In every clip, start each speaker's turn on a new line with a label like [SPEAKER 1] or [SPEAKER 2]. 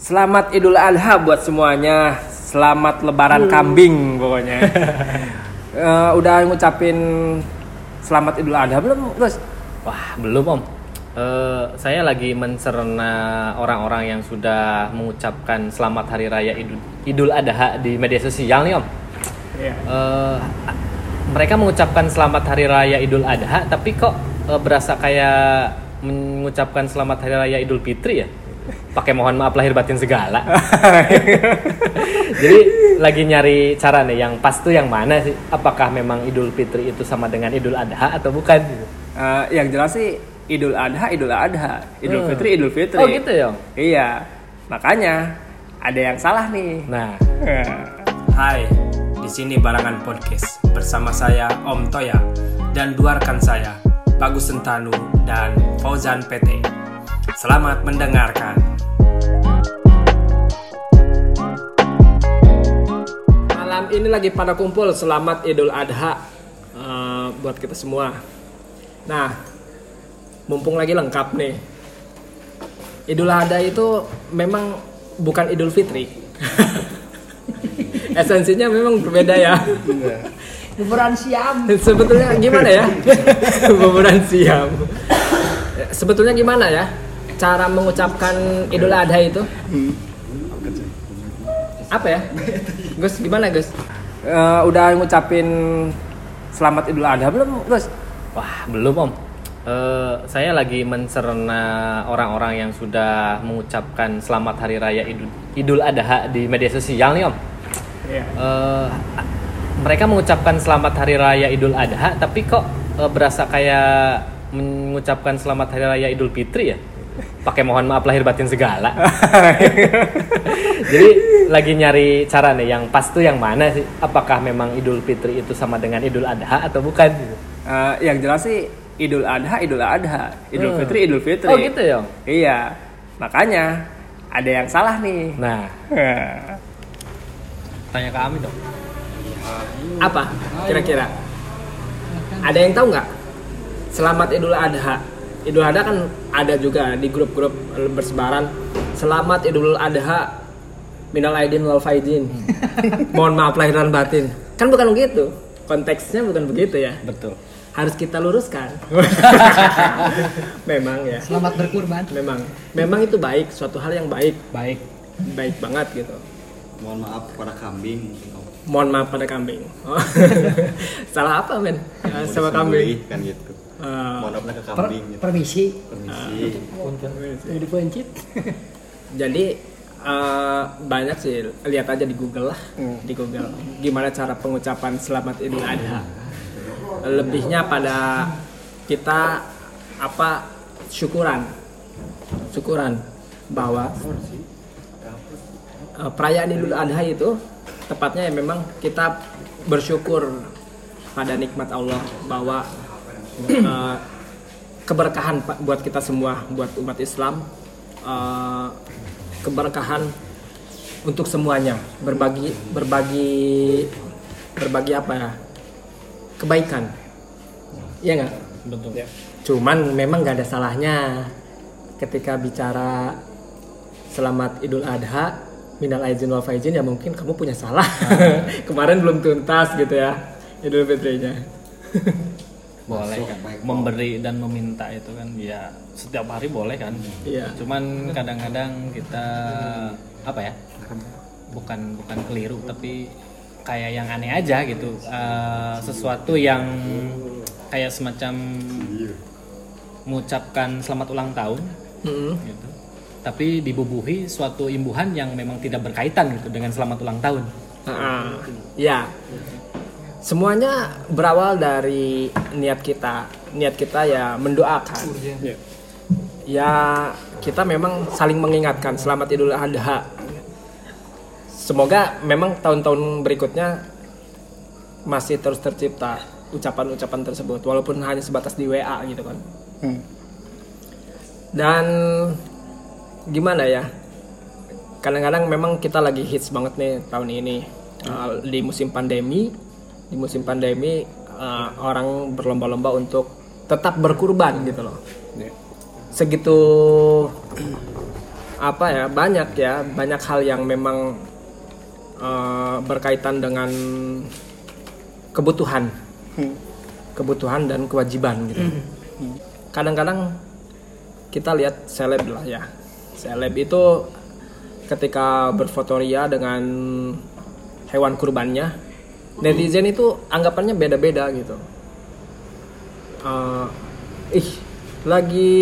[SPEAKER 1] Selamat Idul Adha buat semuanya. Selamat Lebaran kambing pokoknya. Eh, udah ngucapin Selamat Idul Adha belum, Gus?
[SPEAKER 2] Wah, belum Om. Eh, saya lagi mencerna orang-orang yang sudah mengucapkan selamat hari raya Idul, Idul Adha di media sosial nih Om.
[SPEAKER 1] Iya.
[SPEAKER 2] Eh, mereka mengucapkan selamat hari raya Idul Adha, tapi kok eh, berasa kayak mengucapkan selamat hari raya Idul Fitri ya? Pakai mohon maaf lahir batin segala. Jadi lagi nyari cara nih yang pas tuh yang mana sih? Apakah memang Idul Fitri itu sama dengan Idul Adha atau bukan?
[SPEAKER 1] Eh, yang jelas sih Idul Adha, Idul Adha. Idul
[SPEAKER 2] Hmm.
[SPEAKER 1] Fitri, Idul Fitri.
[SPEAKER 2] Oh gitu ya?
[SPEAKER 1] Iya. Makanya ada yang salah nih.
[SPEAKER 2] Nah,
[SPEAKER 1] Hai, di sini Barangan Podcast bersama saya Om Toya dan dua rekan saya Bagus Sentanu dan Fauzan PT. Selamat mendengarkan. Malam ini lagi pada kumpul. Selamat Idul Adha eh, buat kita semua. Nah, mumpung lagi lengkap nih. Idul Adha itu memang bukan Idul Fitri. Esensinya memang berbeda ya.
[SPEAKER 3] Buburan siam.
[SPEAKER 1] Sebetulnya gimana ya? Buburan siam. Sebetulnya gimana ya? Cara mengucapkan Idul Adha itu? Apa ya? Gus, gimana Gus? Eh, udah ngucapin Selamat Idul Adha belum, Gus?
[SPEAKER 2] wah belum Om. Eh, saya lagi mencerna orang-orang yang sudah mengucapkan selamat hari raya Idul, Idul Adha di media sosial nih Om.
[SPEAKER 1] Iya.
[SPEAKER 2] Eh, mereka mengucapkan selamat hari raya Idul Adha, tapi kok eh, berasa kayak mengucapkan selamat hari raya Idul Fitri ya? Pakai mohon maaf lahir batin segala. Jadi lagi nyari cara nih yang pas tuh yang mana sih? Apakah memang Idul Fitri itu sama dengan Idul Adha atau bukan?
[SPEAKER 1] Eh, yang jelas sih Idul Adha, Idul Adha. Idul
[SPEAKER 2] Hmm.
[SPEAKER 1] Fitri, Idul Fitri.
[SPEAKER 2] Oh gitu ya?
[SPEAKER 1] Iya. Makanya ada yang salah nih.
[SPEAKER 2] Nah, tanya ke Ami dong.
[SPEAKER 1] Apa kira-kira? Ada yang tahu nggak? Selamat Idul Adha. Idul Adha kan ada juga di grup-grup bersebaran. Selamat Idul Adha. Minal aidin wal faizin. Mohon maaf lahir dan batin. Kan bukan begitu. Konteksnya bukan begitu ya.
[SPEAKER 2] Betul.
[SPEAKER 1] Harus kita luruskan. memang ya.
[SPEAKER 3] Selamat berkurban.
[SPEAKER 1] Memang. Memang itu baik, suatu hal yang baik,
[SPEAKER 2] Baik.
[SPEAKER 1] baik banget gitu.
[SPEAKER 4] mohon maaf kepada kambing
[SPEAKER 1] Mohon maaf pada kambing. Oh. Salah apa men? Sama kambing.
[SPEAKER 4] kan gitu
[SPEAKER 1] Eh,
[SPEAKER 4] mohon maaf ke
[SPEAKER 3] Per-
[SPEAKER 4] kambing gitu.
[SPEAKER 3] permisi.
[SPEAKER 4] permisi
[SPEAKER 3] dipencit.
[SPEAKER 1] Jadi eh, banyak sih lihat aja di Google lah, di Google gimana cara pengucapan Selamat Idul Adha. Lebihnya pada kita apa syukuran, syukuran bahwa eh, perayaan Idul Adha itu tepatnya ya memang kita bersyukur pada nikmat Allah bahwa eh, keberkahan Pak, buat kita semua, buat umat Islam, eh, keberkahan untuk semuanya, berbagi, berbagi, berbagi apa ya, kebaikan, Iya nggak?
[SPEAKER 2] Betul.
[SPEAKER 1] Cuman memang nggak ada salahnya ketika bicara selamat Idul Adha, minal aizin wal faizin ya mungkin kamu punya salah. Kemarin belum tuntas gitu ya Idul Fitrinya.
[SPEAKER 2] Boleh kan. Memberi dan meminta itu kan ya setiap hari boleh kan.
[SPEAKER 1] Iya.
[SPEAKER 2] Cuman kadang-kadang kita apa ya? Bukan bukan keliru tapi kayak yang aneh aja gitu. Eh, sesuatu yang kayak semacam mengucapkan selamat ulang tahun
[SPEAKER 1] Mm-mm.
[SPEAKER 2] gitu. Tapi dibubuhi suatu imbuhan yang memang tidak berkaitan gitu dengan selamat ulang tahun.
[SPEAKER 1] Ah, ya. Semuanya berawal dari niat kita. Niat kita ya mendoakan. Ya kita memang saling mengingatkan selamat Idul Adha. Semoga memang tahun-tahun berikutnya masih terus tercipta ucapan-ucapan tersebut walaupun hanya sebatas di WA gitu kan. Dan gimana ya? Kadang-kadang memang kita lagi hits banget nih tahun ini Uh, di musim pandemi. Di musim pandemi uh, orang berlomba-lomba untuk tetap berkurban gitu loh. Segitu apa ya banyak ya banyak hal yang memang eh, berkaitan dengan kebutuhan. Kebutuhan dan kewajiban gitu. Kadang-kadang kita lihat seleb lah ya. Seleb itu ketika berfotoria dengan hewan kurbannya netizen itu anggapannya beda-beda gitu. Eh, ih lagi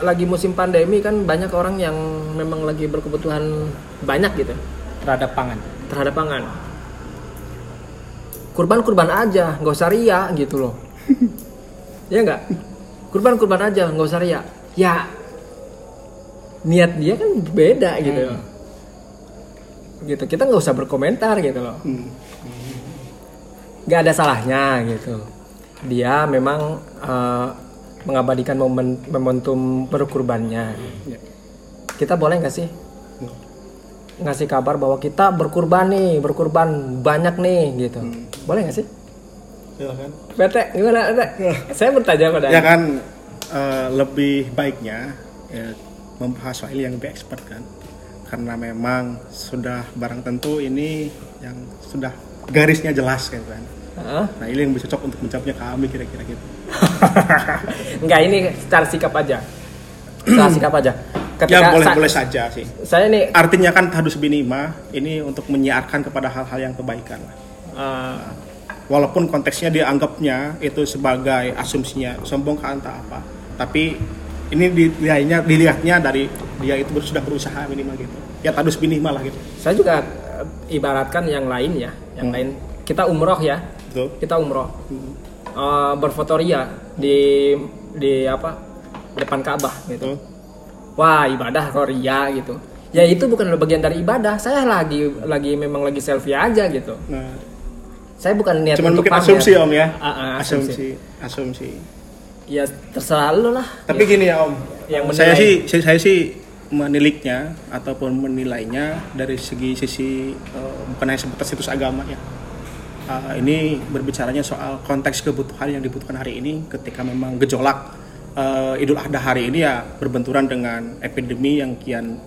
[SPEAKER 1] lagi musim pandemi kan banyak orang yang memang lagi berkebutuhan banyak gitu
[SPEAKER 2] terhadap pangan.
[SPEAKER 1] Terhadap pangan. Kurban kurban aja nggak usah ria gitu loh. Ya nggak? Kurban kurban aja nggak usah ria. Ya niat dia kan beda gitu. Gitu kita nggak usah berkomentar gitu loh nggak ada salahnya gitu. Dia memang eh, mengabadikan momen momentum berkurbannya. Kita boleh nggak sih? Ngasih kabar bahwa kita berkurban nih berkurban banyak nih gitu. Boleh nggak sih? Bete gimana Bete? saya bertanya pada
[SPEAKER 5] Ya kan eh, lebih baiknya ya, membahas soal yang lebih expert kan. Karena memang sudah barang tentu ini yang sudah garisnya jelas kan. kan.
[SPEAKER 1] Hah?
[SPEAKER 5] Nah ini yang bisa cocok untuk menjawabnya kami kira-kira gitu.
[SPEAKER 1] Enggak ini secara sikap aja secara sikap aja
[SPEAKER 5] ya boleh
[SPEAKER 1] sa-
[SPEAKER 5] boleh saja sih.
[SPEAKER 1] saya nih
[SPEAKER 5] Artinya kan tahadus binima ini untuk menyiarkan kepada hal-hal yang kebaikan lah.
[SPEAKER 1] eh,
[SPEAKER 5] Walaupun konteksnya dianggapnya itu sebagai asumsinya sombong ke anta apa, tapi ini dilihatnya dilihatnya dari dia itu sudah berusaha minimal gitu. Ya tahadus binima lah gitu.
[SPEAKER 1] saya juga eh, ibaratkan yang lain ya yang
[SPEAKER 5] Hmm.
[SPEAKER 1] lain kita umroh ya
[SPEAKER 5] Betul.
[SPEAKER 1] kita umroh Eh, berfotoria di di apa depan Ka'bah gitu
[SPEAKER 5] Betul.
[SPEAKER 1] wah ibadah kok ria gitu ya itu bukan bagian dari ibadah saya lagi lagi memang lagi selfie aja gitu
[SPEAKER 5] Nah,
[SPEAKER 1] saya bukan niat
[SPEAKER 5] cuman
[SPEAKER 1] untuk
[SPEAKER 5] mungkin
[SPEAKER 1] pamer.
[SPEAKER 5] asumsi om ya.
[SPEAKER 1] Ah, ah,
[SPEAKER 5] asumsi, asumsi.
[SPEAKER 1] ya terserah lu lah
[SPEAKER 5] Tapi gini ya om,
[SPEAKER 1] Yang
[SPEAKER 5] saya sih saya, saya sih meniliknya ataupun menilainya dari segi sisi eh, bukan hanya sebatas situs agama ya. Eh, ini berbicaranya soal konteks kebutuhan yang dibutuhkan hari ini ketika memang gejolak eh, Idul Adha hari ini ya berbenturan dengan epidemi yang kian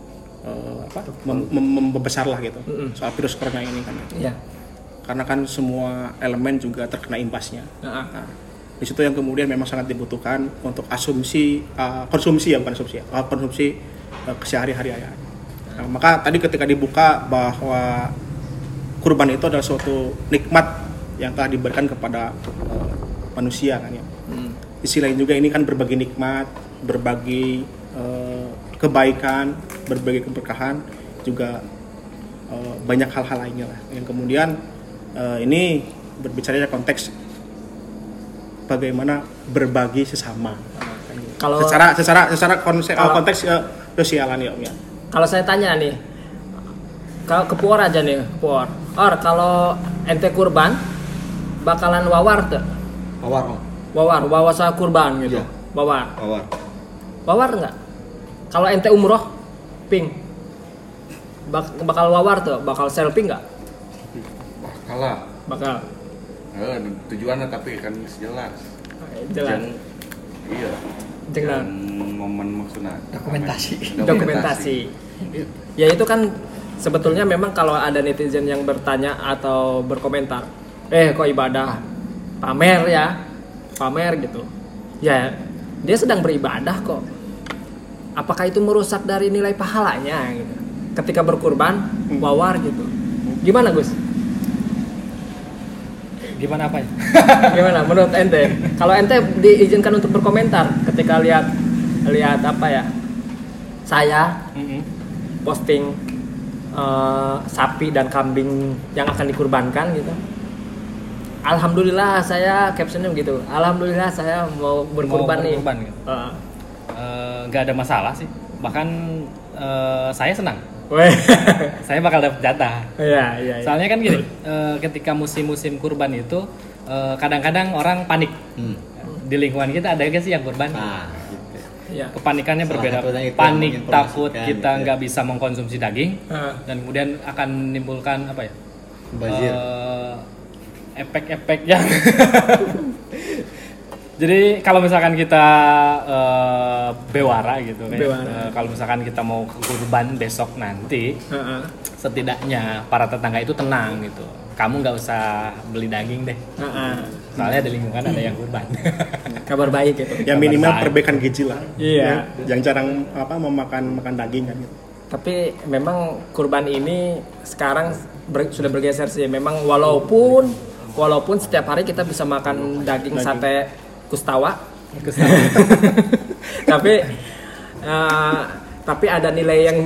[SPEAKER 5] eh, apa mem- mem- membesar lah gitu soal virus corona ini kan.
[SPEAKER 1] ya
[SPEAKER 5] Karena kan semua elemen juga terkena imbasnya.
[SPEAKER 1] Ah, ah.
[SPEAKER 5] Nah, di situ yang kemudian memang sangat dibutuhkan untuk asumsi uh, konsumsi ya bukan asumsi ya, uh, konsumsi uh, kesehari-harian. Nah, maka tadi ketika dibuka bahwa kurban itu adalah suatu nikmat yang telah diberikan kepada uh, manusia kan ya. Di sisi lain juga ini kan berbagi nikmat, berbagi uh, kebaikan, berbagi keberkahan juga uh, banyak hal-hal lainnya lah yang kemudian uh, ini berbicara konteks bagaimana berbagi sesama
[SPEAKER 1] Kalau-
[SPEAKER 5] secara secara secara konsep
[SPEAKER 1] Kalau-
[SPEAKER 5] konteks uh, sosialan ya om ya
[SPEAKER 1] kalau saya tanya nih kalau ke Puor aja nih Puor. Or kalau ente kurban bakalan wawar tuh.
[SPEAKER 4] Pawar om.
[SPEAKER 1] wawar wawasa kurban gitu.
[SPEAKER 4] Iya.
[SPEAKER 1] wawar.
[SPEAKER 4] Pawar.
[SPEAKER 1] wawar nggak? Kalau ente umroh ping Bak- bakal wawar tuh bakal selfie nggak?
[SPEAKER 6] Kalah
[SPEAKER 1] bakal.
[SPEAKER 6] Eh, tujuannya tapi kan jelas.
[SPEAKER 1] Jelas.
[SPEAKER 6] Yang- iya.
[SPEAKER 1] Jelas.
[SPEAKER 6] Yang momen maksudnya?
[SPEAKER 3] Dokumentasi.
[SPEAKER 1] dokumentasi. Ya itu kan sebetulnya memang kalau ada netizen yang bertanya atau berkomentar eh kok ibadah pamer ya? Pamer gitu. Ya dia sedang beribadah kok. Apakah itu merusak dari nilai pahalanya gitu? Ketika berkurban wawar gitu. Gimana Gus?
[SPEAKER 2] Gimana apa ya?
[SPEAKER 1] Gimana menurut ente? Kalau ente diizinkan untuk berkomentar ketika lihat lihat apa ya saya posting eh, sapi dan kambing yang akan dikurbankan gitu. Alhamdulillah saya captionnya begitu. Alhamdulillah saya mau berkurban nih.
[SPEAKER 2] berkurban gitu.
[SPEAKER 1] Heeh.
[SPEAKER 2] Eh, nggak ada masalah sih bahkan eh, saya senang saya bakal dapat jatah
[SPEAKER 1] Iya, iya, iya.
[SPEAKER 2] soalnya kan gini eh, ketika musim-musim kurban itu eh, kadang-kadang orang panik di lingkungan kita ada gak sih yang kurban
[SPEAKER 4] Nah,
[SPEAKER 1] Iya.
[SPEAKER 2] kepanikannya
[SPEAKER 4] Salah
[SPEAKER 2] berbeda panik takut kita
[SPEAKER 4] gitu ya.
[SPEAKER 2] nggak bisa mengkonsumsi daging
[SPEAKER 1] Heeh.
[SPEAKER 2] dan kemudian akan menimbulkan apa ya
[SPEAKER 4] Bazir.
[SPEAKER 2] Eh, efek-efek yang Jadi kalau misalkan kita eh, bewara gitu kan,
[SPEAKER 1] Bewara.
[SPEAKER 2] eh, kalau misalkan kita mau kurban besok nanti,
[SPEAKER 1] Heeh.
[SPEAKER 2] setidaknya para tetangga itu tenang gitu. Kamu nggak usah beli daging deh,
[SPEAKER 1] Heeh.
[SPEAKER 2] soalnya di lingkungan ada yang kurban.
[SPEAKER 1] Kabar baik gitu.
[SPEAKER 5] Ya minimal
[SPEAKER 2] Baik.
[SPEAKER 5] perbaikan gizi lah.
[SPEAKER 1] Iya.
[SPEAKER 5] Ya, Yang jarang apa memakan makan daging kan gitu.
[SPEAKER 1] Tapi memang kurban ini sekarang ber- sudah bergeser sih. Memang walaupun walaupun setiap hari kita bisa makan daging, sate kustawa, tapi eh, tapi ada nilai yang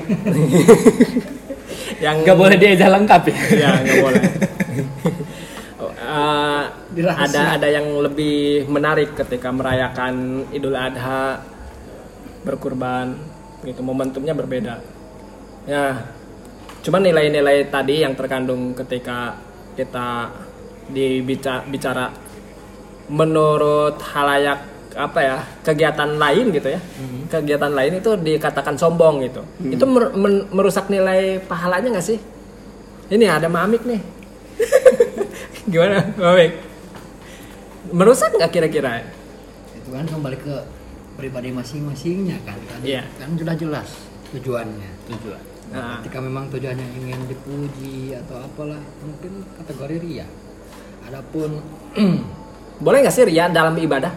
[SPEAKER 1] yang
[SPEAKER 2] Nggak boleh diajak lengkap ya.
[SPEAKER 1] ya nggak boleh.
[SPEAKER 3] Dirahasiakan.
[SPEAKER 1] ada ada yang lebih menarik ketika merayakan Idul Adha berkurban gitu. Momentumnya berbeda. Ya cuman nilai-nilai tadi yang terkandung ketika kita dibicara bicara menurut halayak apa ya kegiatan lain gitu ya. Kegiatan lain itu dikatakan sombong gitu. Itu mer- men- merusak nilai pahalanya nggak sih? Ini ada mamik nih gimana mamik merusak nggak kira-kira
[SPEAKER 3] Itu kan kembali ke pribadi masing-masingnya kan. Tadi
[SPEAKER 1] Iya.
[SPEAKER 3] kan sudah jelas tujuannya.
[SPEAKER 2] Tujuan.
[SPEAKER 1] Nah,
[SPEAKER 3] Ketika memang tujuannya ingin dipuji atau apalah, mungkin kategori ria. Adapun
[SPEAKER 1] boleh nggak sih ria dalam ibadah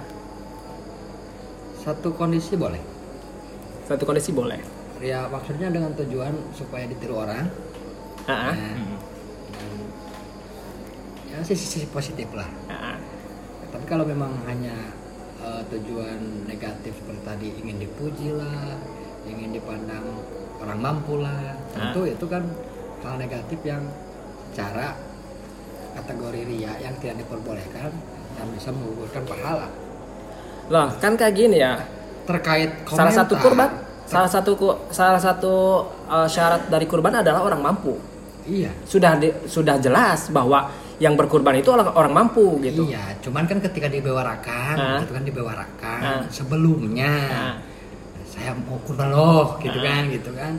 [SPEAKER 3] satu kondisi boleh.
[SPEAKER 1] satu kondisi boleh
[SPEAKER 3] Ria maksudnya dengan tujuan supaya ditiru orang.
[SPEAKER 1] Ah, ah.
[SPEAKER 3] Nah, ya sisi-sisi positif lah.
[SPEAKER 1] Ah, ah.
[SPEAKER 3] Tapi kalau memang hanya eh, tujuan negatif seperti tadi ingin dipuji lah, ingin dipandang orang mampu lah, tentu itu kan hal negatif yang secara kategori ria yang tidak diperbolehkan dan bisa menggugurkan pahala.
[SPEAKER 1] loh kan kayak gini ya
[SPEAKER 3] Terkait komentar,
[SPEAKER 1] salah satu kurban salah satu salah satu uh, syarat dari kurban adalah orang mampu
[SPEAKER 3] Iya.
[SPEAKER 1] sudah di- sudah jelas bahwa yang berkurban itu orang orang mampu gitu
[SPEAKER 3] Iya, cuman kan ketika dibewarakan,
[SPEAKER 1] Ah.
[SPEAKER 3] itu kan dibewarakan
[SPEAKER 1] Ah.
[SPEAKER 3] sebelumnya.
[SPEAKER 1] Ah.
[SPEAKER 3] Saya mau kurban loh, gitu
[SPEAKER 1] Ah.
[SPEAKER 3] kan, gitu kan.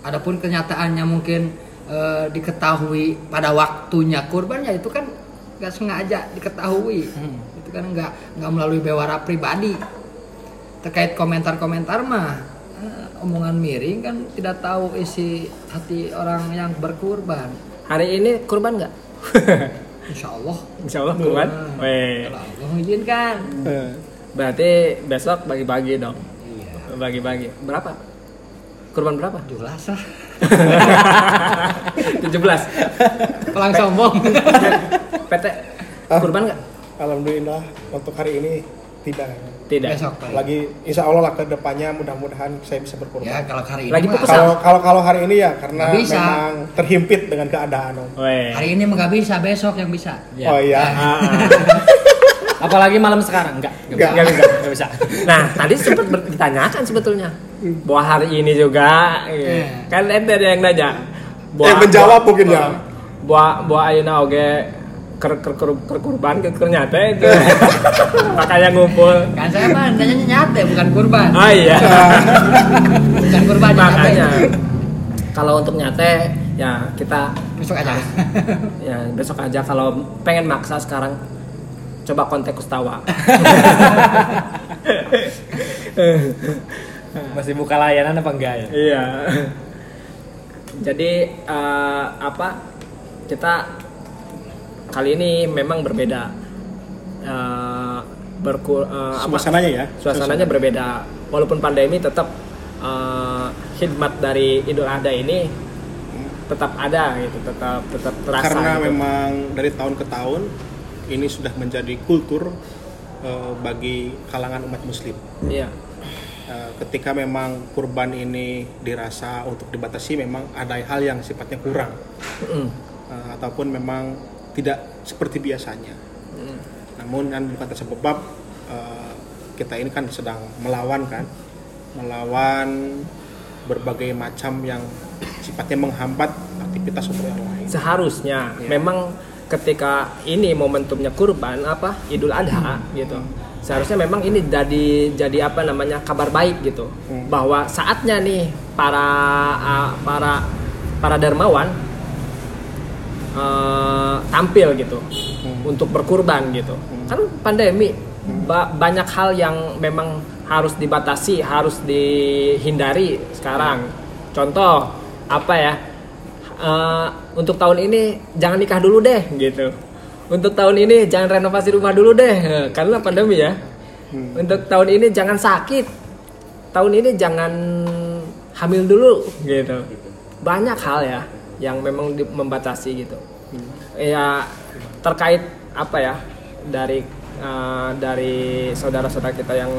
[SPEAKER 3] Adapun kenyataannya mungkin eh, diketahui pada waktunya kurban ya itu kan nggak sengaja diketahui.
[SPEAKER 1] Hmm.
[SPEAKER 3] Itu kan nggak nggak melalui bewara pribadi. Terkait komentar-komentar mah eh, omongan miring kan tidak tahu isi hati orang yang berkurban.
[SPEAKER 1] hari ini kurban nggak
[SPEAKER 3] Insya Allah.
[SPEAKER 1] Insya Allah kurban
[SPEAKER 3] Hmm.
[SPEAKER 1] Weh.
[SPEAKER 3] Kalau Allah mengizinkan.
[SPEAKER 5] Eh,
[SPEAKER 1] berarti besok bagi-bagi dong
[SPEAKER 3] Iya.
[SPEAKER 1] bagi-bagi berapa kurban berapa
[SPEAKER 3] Jelas lah.
[SPEAKER 1] 17
[SPEAKER 3] Pelang sombong.
[SPEAKER 1] PT
[SPEAKER 5] Ah.
[SPEAKER 1] kurban nggak
[SPEAKER 5] Alhamdulillah untuk hari ini tidak.
[SPEAKER 1] Tidak
[SPEAKER 3] Besok Pak.
[SPEAKER 5] Lagi Insya Allah lah ke depannya mudah-mudahan saya bisa berkurban.
[SPEAKER 3] Ya kalau hari ini
[SPEAKER 1] Lagi
[SPEAKER 3] mah-
[SPEAKER 5] Kalau kalau kalau hari ini ya karena
[SPEAKER 3] bisa.
[SPEAKER 5] memang terhimpit dengan keadaan Om.
[SPEAKER 1] Weh.
[SPEAKER 3] hari ini nggak bisa, besok yang bisa.
[SPEAKER 2] Ya.
[SPEAKER 5] Oh iya.
[SPEAKER 1] Ah, ah.
[SPEAKER 2] Apalagi malam sekarang enggak,
[SPEAKER 5] Nggak.
[SPEAKER 1] Nggak bisa.
[SPEAKER 2] Nggak bisa.
[SPEAKER 1] Nah, tadi sempat ditanyakan sebetulnya bahwa hari ini juga, iya.
[SPEAKER 3] Eh.
[SPEAKER 1] kan ente ada yang nanya.
[SPEAKER 5] Yang menjawab mungkin ya.
[SPEAKER 1] Buah buah ayeuna oge ker ker ker, ker kurban ke ker nyate itu. Makanya ngumpul.
[SPEAKER 3] Kan saya mah nanya nyate bukan kurban.
[SPEAKER 1] Ah iya.
[SPEAKER 3] Bukan kurban.
[SPEAKER 1] Makanya kalau untuk nyate ya kita
[SPEAKER 3] Besok aja.
[SPEAKER 1] ya besok aja kalau pengen maksa sekarang coba kontak Kustawa.
[SPEAKER 2] Masih buka layanan apa enggak ya?
[SPEAKER 1] Iya. Jadi eh, apa kita kali ini memang berbeda. Eh, berku, apa,
[SPEAKER 5] Suasananya ya.
[SPEAKER 1] suasananya berbeda. Walaupun pandemi tetap eh, khidmat dari Idul Adha ini tetap ada gitu, tetap tetap terasa.
[SPEAKER 5] Karena
[SPEAKER 1] gitu.
[SPEAKER 5] memang dari tahun ke tahun ini sudah menjadi kultur eh, bagi kalangan umat muslim.
[SPEAKER 1] Iya.
[SPEAKER 5] Ketika memang kurban ini dirasa untuk dibatasi memang ada hal yang sifatnya kurang. Eh, ataupun memang tidak seperti biasanya. Namun kan bukan tersebab eh, kita ini kan sedang melawan kan, melawan berbagai macam yang sifatnya menghambat aktivitas untuk yang lain.
[SPEAKER 1] seharusnya
[SPEAKER 5] Iya.
[SPEAKER 1] memang ketika ini momentumnya kurban apa Idul Adha gitu seharusnya memang ini jadi jadi apa namanya kabar baik gitu
[SPEAKER 5] Hmm.
[SPEAKER 1] bahwa saatnya nih para uh, para para dermawan uh, tampil gitu
[SPEAKER 5] Hmm.
[SPEAKER 1] untuk berkurban gitu kan pandemi Ba- banyak hal yang memang harus dibatasi, harus dihindari sekarang. Contoh apa ya? Eh, untuk tahun ini jangan nikah dulu deh, gitu. Untuk tahun ini jangan renovasi rumah dulu deh, eh, karena pandemi ya. Untuk tahun ini jangan sakit. Tahun ini jangan hamil dulu, gitu. Banyak hal ya yang memang membatasi gitu. Ya terkait apa ya dari eh, dari saudara-saudara kita yang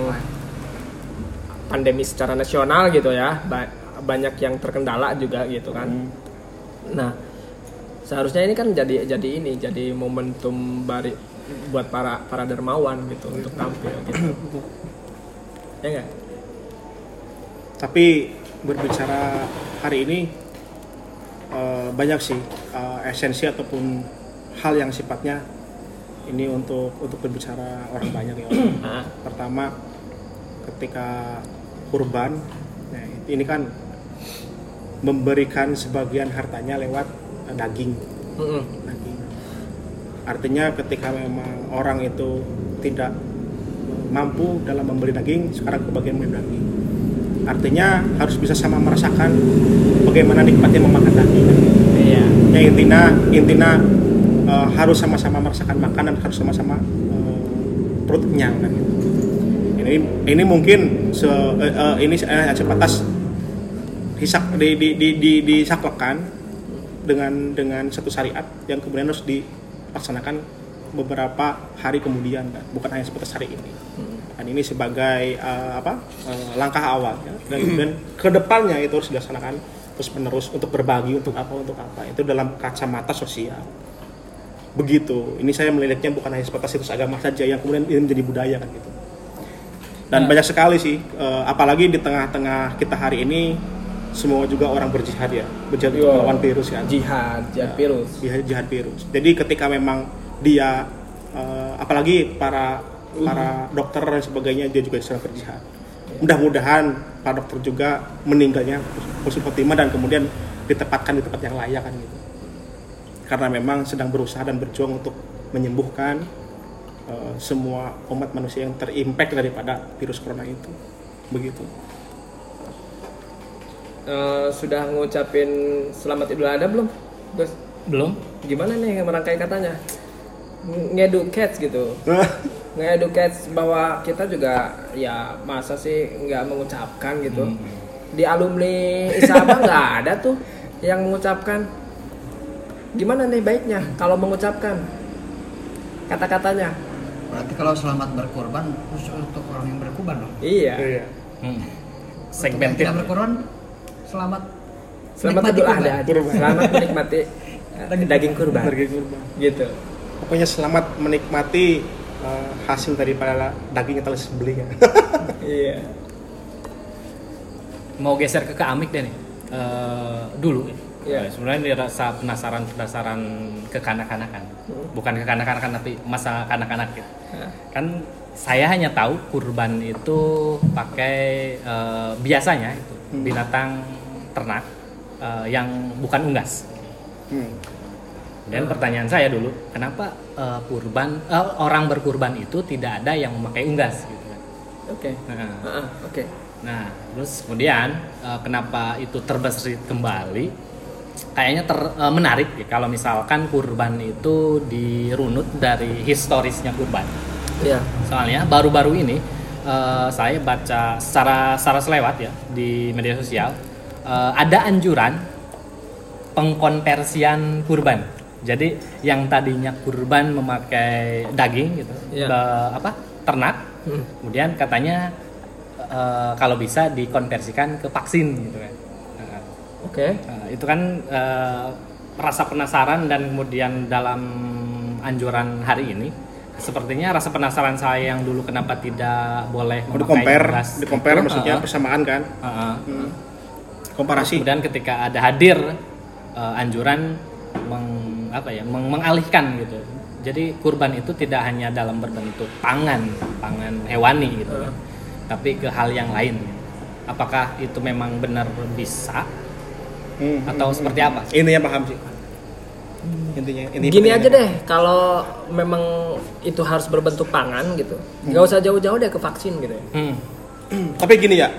[SPEAKER 1] pandemi secara nasional gitu ya ba- banyak yang terkendala juga gitu kan. Nah seharusnya ini kan jadi jadi ini jadi momentum bari buat para para dermawan gitu untuk tampil gitu. Ya enggak
[SPEAKER 5] Tapi berbicara hari ini eh, banyak sih eh, esensi ataupun hal yang sifatnya ini untuk untuk berbicara orang banyak ya.
[SPEAKER 1] Ah,
[SPEAKER 5] Pertama ketika kurban, nah, ini kan memberikan sebagian hartanya lewat eh, daging. daging. Artinya ketika memang orang itu tidak mampu dalam membeli daging, sekarang kebagian membeli daging. Artinya harus bisa sama merasakan bagaimana nikmatnya memakan daging.
[SPEAKER 1] iya
[SPEAKER 5] Ya intinya intinya eh, harus sama-sama merasakan makanan, harus sama-sama eh, perut kenyang kan gitu. Ini ini mungkin se, eh, eh, ini eh, sebatas hisak di di di, di disaklekan dengan dengan satu syariat yang kemudian harus dilaksanakan beberapa hari kemudian kan. Bukan hanya sebatas hari ini. Dan ini sebagai eh, apa eh, langkah awal ya. dan kemudian ke depannya itu harus dilaksanakan terus menerus untuk berbagi untuk apa untuk apa. Itu dalam kacamata sosial. Begitu. Ini saya melihatnya bukan hanya sebatas situs agama saja yang kemudian ini menjadi budaya kan gitu. Dan banyak sekali sih eh, apalagi di tengah-tengah kita hari ini semua juga orang berjihad ya. Berjihad untuk melawan virus kan.
[SPEAKER 1] Jihad jihad virus.
[SPEAKER 5] Jihad, jihad virus. Jadi ketika memang dia eh, apalagi para para dokter dan sebagainya dia juga sedang berjihad. Mudah-mudahan para dokter juga meninggalnya husnul khotimah dan kemudian ditempatkan di tempat yang layak kan gitu. Karena memang sedang berusaha dan berjuang untuk menyembuhkan eh, semua umat manusia yang terimpact daripada virus corona itu. Begitu.
[SPEAKER 1] Eh, sudah ngucapin selamat idul adha belum Gus
[SPEAKER 2] belum
[SPEAKER 1] gimana nih merangkai katanya Ng- ngeducate gitu. Ngeducate bahwa kita juga ya masa sih nggak mengucapkan gitu. Di alumni Isaba nggak ada tuh yang mengucapkan. Gimana nih baiknya kalau mengucapkan kata-katanya?
[SPEAKER 3] Berarti kalau selamat berkorban khusus untuk orang yang berkorban dong.
[SPEAKER 1] iya.
[SPEAKER 5] Iya.
[SPEAKER 2] Hmm. Segmented.
[SPEAKER 3] Tidak berkorban selamat
[SPEAKER 1] selamat
[SPEAKER 3] menikmati kurban.
[SPEAKER 1] adha selamat menikmati daging kurban.
[SPEAKER 5] Daging kurban.
[SPEAKER 1] gitu
[SPEAKER 5] Pokoknya selamat menikmati eh, hasil daripada daging yang telah disembelih ya.
[SPEAKER 1] iya
[SPEAKER 2] mau geser ke keamik deh nih Eh, dulu ya.
[SPEAKER 1] Iya.
[SPEAKER 2] Eh, sebenarnya ini rasa penasaran penasaran kekanak-kanakan bukan kekanak-kanakan tapi masa kanak-kanak gitu kan saya hanya tahu kurban itu pakai eh, biasanya itu binatang ternak eh, yang bukan unggas
[SPEAKER 5] Hmm.
[SPEAKER 2] Dan pertanyaan saya dulu kenapa eh, kurban eh, orang berkurban itu tidak ada yang memakai unggas gitu kan
[SPEAKER 1] oke
[SPEAKER 2] Nah,
[SPEAKER 1] Ah, ah, oke
[SPEAKER 2] Nah, terus kemudian eh, kenapa itu terbesit kembali? Kayaknya ter, eh, menarik ya kalau misalkan kurban itu dirunut dari historisnya kurban.
[SPEAKER 1] iya
[SPEAKER 2] Soalnya baru-baru ini eh, saya baca secara secara selewat ya di media sosial eh, ada anjuran pengkonversian kurban. Jadi yang tadinya kurban memakai daging gitu,
[SPEAKER 1] Iya.
[SPEAKER 2] be- apa ternak,
[SPEAKER 1] Hmm.
[SPEAKER 2] kemudian katanya eh, kalau bisa dikonversikan ke vaksin gitu kan. Nah,
[SPEAKER 1] oke
[SPEAKER 2] Nah, itu kan eh, rasa penasaran dan kemudian dalam anjuran hari ini sepertinya rasa penasaran saya yang dulu kenapa tidak boleh
[SPEAKER 5] Mau
[SPEAKER 2] memakai
[SPEAKER 5] di-compare,
[SPEAKER 2] gas
[SPEAKER 5] di-compare
[SPEAKER 2] itu,
[SPEAKER 5] maksudnya
[SPEAKER 2] uh-uh,
[SPEAKER 5] persamaan kan?
[SPEAKER 2] uh-uh.
[SPEAKER 5] Hmm. Komparasi.
[SPEAKER 2] Kemudian ketika ada hadir eh, anjuran meng- apa ya meng- mengalihkan gitu. Jadi kurban itu tidak hanya dalam berbentuk pangan, pangan hewani gitu kan. Tapi ke hal yang lain. Apakah itu memang benar bisa
[SPEAKER 5] Hmm,
[SPEAKER 2] atau
[SPEAKER 5] hmm,
[SPEAKER 2] seperti
[SPEAKER 5] hmm.
[SPEAKER 2] apa?
[SPEAKER 5] Intinya paham sih. intinya intinya
[SPEAKER 1] Gini aja deh, kalau memang itu harus berbentuk pangan gitu, nggak usah jauh-jauh deh ke vaksin gitu. ya.
[SPEAKER 2] Hmm.
[SPEAKER 5] tapi gini ya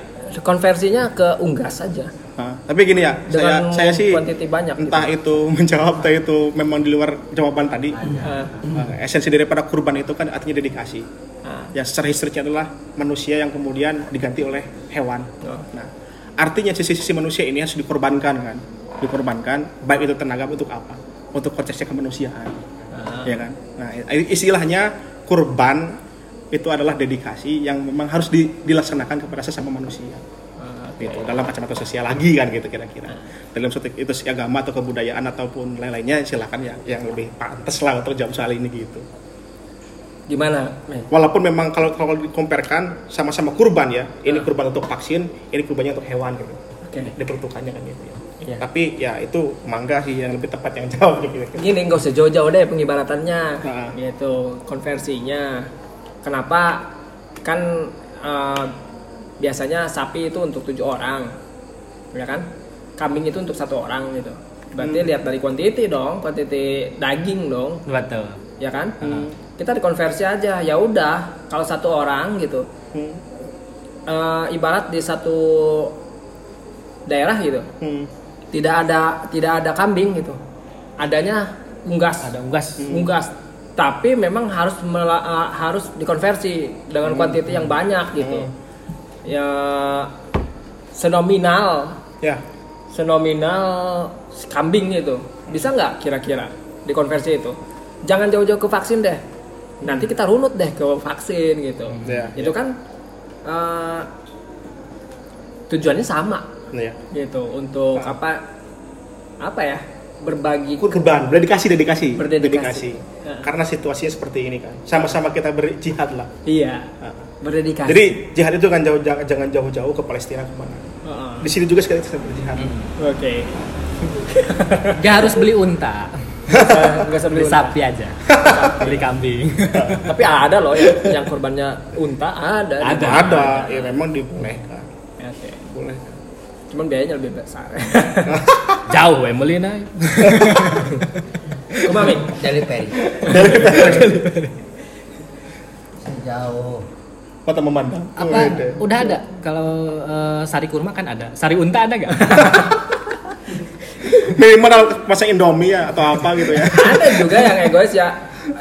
[SPEAKER 1] Konversinya ke unggas saja.
[SPEAKER 5] Nah, tapi gini ya, saya
[SPEAKER 1] Dengan
[SPEAKER 5] saya sih
[SPEAKER 1] quantity banyak gitu.
[SPEAKER 5] entah itu menjawab entah itu memang di luar jawaban tadi.
[SPEAKER 1] Ah,
[SPEAKER 5] Uh, esensi daripada kurban itu kan artinya dedikasi.
[SPEAKER 1] ah,
[SPEAKER 5] Ya secara historisnya adalah manusia yang kemudian diganti oleh hewan.
[SPEAKER 1] Oh.
[SPEAKER 5] Nah, artinya sisi-sisi manusia ini harus dikorbankan kan, dikorbankan baik itu tenaga untuk apa? Untuk prosesnya kemanusiaan,
[SPEAKER 1] ah.
[SPEAKER 5] ya kan? Nah, istilahnya kurban itu adalah dedikasi yang memang harus di- dilaksanakan kepada sesama manusia gitu dalam kacamata sosial lagi kan gitu kira-kira dalam suatu itu agama atau kebudayaan ataupun lain-lainnya silakan yang yang lebih pantas lah untuk jawab soal ini gitu
[SPEAKER 1] Gimana?
[SPEAKER 5] Walaupun memang kalau kalau dikomparkan sama-sama kurban ya ini kurban untuk vaksin ini kurbannya untuk hewan gitu
[SPEAKER 1] Oke.
[SPEAKER 5] diperuntukannya kan gitu ya
[SPEAKER 1] Iya.
[SPEAKER 5] tapi ya itu mangga sih yang lebih tepat yang jawab gitu
[SPEAKER 1] Gini nggak usah jauh-jauh deh pengibaratannya,
[SPEAKER 5] Ah.
[SPEAKER 1] gitu konversinya. Kenapa? Kan eh, biasanya sapi itu untuk tujuh orang, ya kan? Kambing itu untuk satu orang gitu. Berarti lihat dari kuantiti dong, kuantiti daging dong,
[SPEAKER 2] Betul.
[SPEAKER 1] ya kan? Kita dikonversi aja, ya udah. Kalau satu orang gitu,
[SPEAKER 5] Hmm.
[SPEAKER 1] eh, ibarat di satu daerah gitu,
[SPEAKER 5] Hmm.
[SPEAKER 1] tidak ada tidak ada kambing gitu, adanya unggas.
[SPEAKER 2] Ada unggas.
[SPEAKER 1] unggas tapi memang harus mela- uh, harus dikonversi dengan kuantiti yang banyak gitu ya senominal.
[SPEAKER 5] Ya.
[SPEAKER 1] Senominal kambing itu. Bisa nggak kira-kira dikonversi itu? Jangan jauh-jauh ke vaksin deh. Nanti kita runut deh ke vaksin gitu.
[SPEAKER 5] Ya,
[SPEAKER 1] itu kan uh, tujuannya sama.
[SPEAKER 5] Ya
[SPEAKER 1] gitu untuk apa apa ya berbagi
[SPEAKER 5] kurban dedikasi dedikasi.
[SPEAKER 1] Berdedikasi.
[SPEAKER 5] dedikasi.
[SPEAKER 1] Ya.
[SPEAKER 5] karena situasinya seperti ini kan. Sama-sama kita berjihad lah.
[SPEAKER 1] Iya.
[SPEAKER 5] Ah.
[SPEAKER 1] Berdedikasi
[SPEAKER 5] Jadi jihad itu kan jauh jangan jangan jauh-jauh ke Palestina ke mana.
[SPEAKER 1] Heeh.
[SPEAKER 5] Di sini juga sekali kita berjihad.
[SPEAKER 1] Oke.
[SPEAKER 2] Gak harus beli unta.
[SPEAKER 1] Nggak usah beli
[SPEAKER 2] sapi aja. beli kambing.
[SPEAKER 1] Tapi ada loh yang, yang korbannya unta ada.
[SPEAKER 2] Ada.
[SPEAKER 5] Ada, ya memang dibolehkan.
[SPEAKER 1] Oke.
[SPEAKER 5] Boleh.
[SPEAKER 1] Cuman biayanya lebih besar.
[SPEAKER 2] Jauh ya Melina.
[SPEAKER 1] Kumami.
[SPEAKER 3] Dari Peri. Sejauh
[SPEAKER 5] Mata memandang.
[SPEAKER 2] Apa?
[SPEAKER 5] Beda.
[SPEAKER 2] Udah ada. Kalau eh, sari kurma kan ada. Sari unta ada nggak?
[SPEAKER 5] Minimal masak Indomie ya atau apa gitu ya.
[SPEAKER 1] ada juga yang egois ya.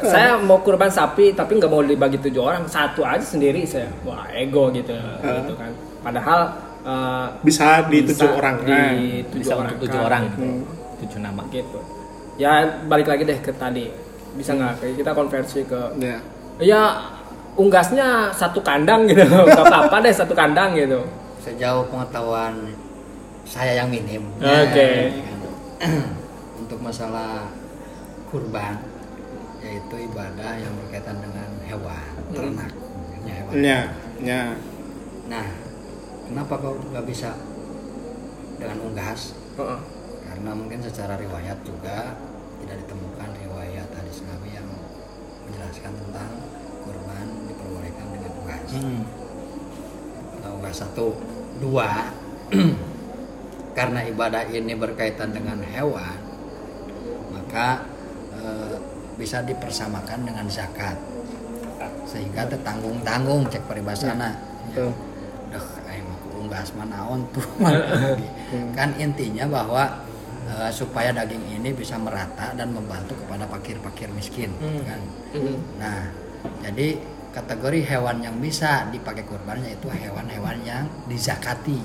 [SPEAKER 1] Saya mau kurban sapi tapi nggak mau dibagi tujuh orang, satu aja sendiri saya. Wah ego gitu, gitu kan. Padahal eh,
[SPEAKER 5] Bisa di
[SPEAKER 1] bisa
[SPEAKER 5] tujuh orang.
[SPEAKER 1] di
[SPEAKER 5] Nah,
[SPEAKER 1] tujuh
[SPEAKER 2] Bisa
[SPEAKER 1] orang
[SPEAKER 2] untuk tujuh
[SPEAKER 1] kan.
[SPEAKER 2] orang.
[SPEAKER 5] Hmm.
[SPEAKER 2] Tujuh nama.
[SPEAKER 1] gitu. Ya balik lagi deh ke tadi. Bisa nggak Kayak kita konversi ke
[SPEAKER 5] Ya.
[SPEAKER 1] ya unggasnya satu kandang gitu nggak apa-apa deh satu kandang gitu
[SPEAKER 3] sejauh pengetahuan saya yang minim.
[SPEAKER 1] Oke.
[SPEAKER 3] Untuk masalah kurban yaitu ibadah yang berkaitan dengan hewan, ternak, ya, hewan.
[SPEAKER 5] Ya, ya.
[SPEAKER 3] Nah, kenapa kau nggak bisa dengan unggas?
[SPEAKER 1] Heeh.
[SPEAKER 3] Karena mungkin secara riwayat juga tidak ditemukan riwayat hadis Nabi yang menjelaskan tentang kurban diperbolehkan dengan unggas.
[SPEAKER 2] Hmm.
[SPEAKER 3] Nah, unggas satu, dua. karena ibadah ini berkaitan dengan hewan, maka eh, bisa dipersamakan dengan zakat, sehingga tertanggung-tanggung cek peribasana. Duh, aing mah kudu unggas manaon tuh. kan intinya bahwa eh, supaya daging ini bisa merata dan membantu kepada fakir-fakir miskin kan. Nah, jadi kategori hewan yang bisa dipakai kurban yaitu hewan-hewan yang dizakati.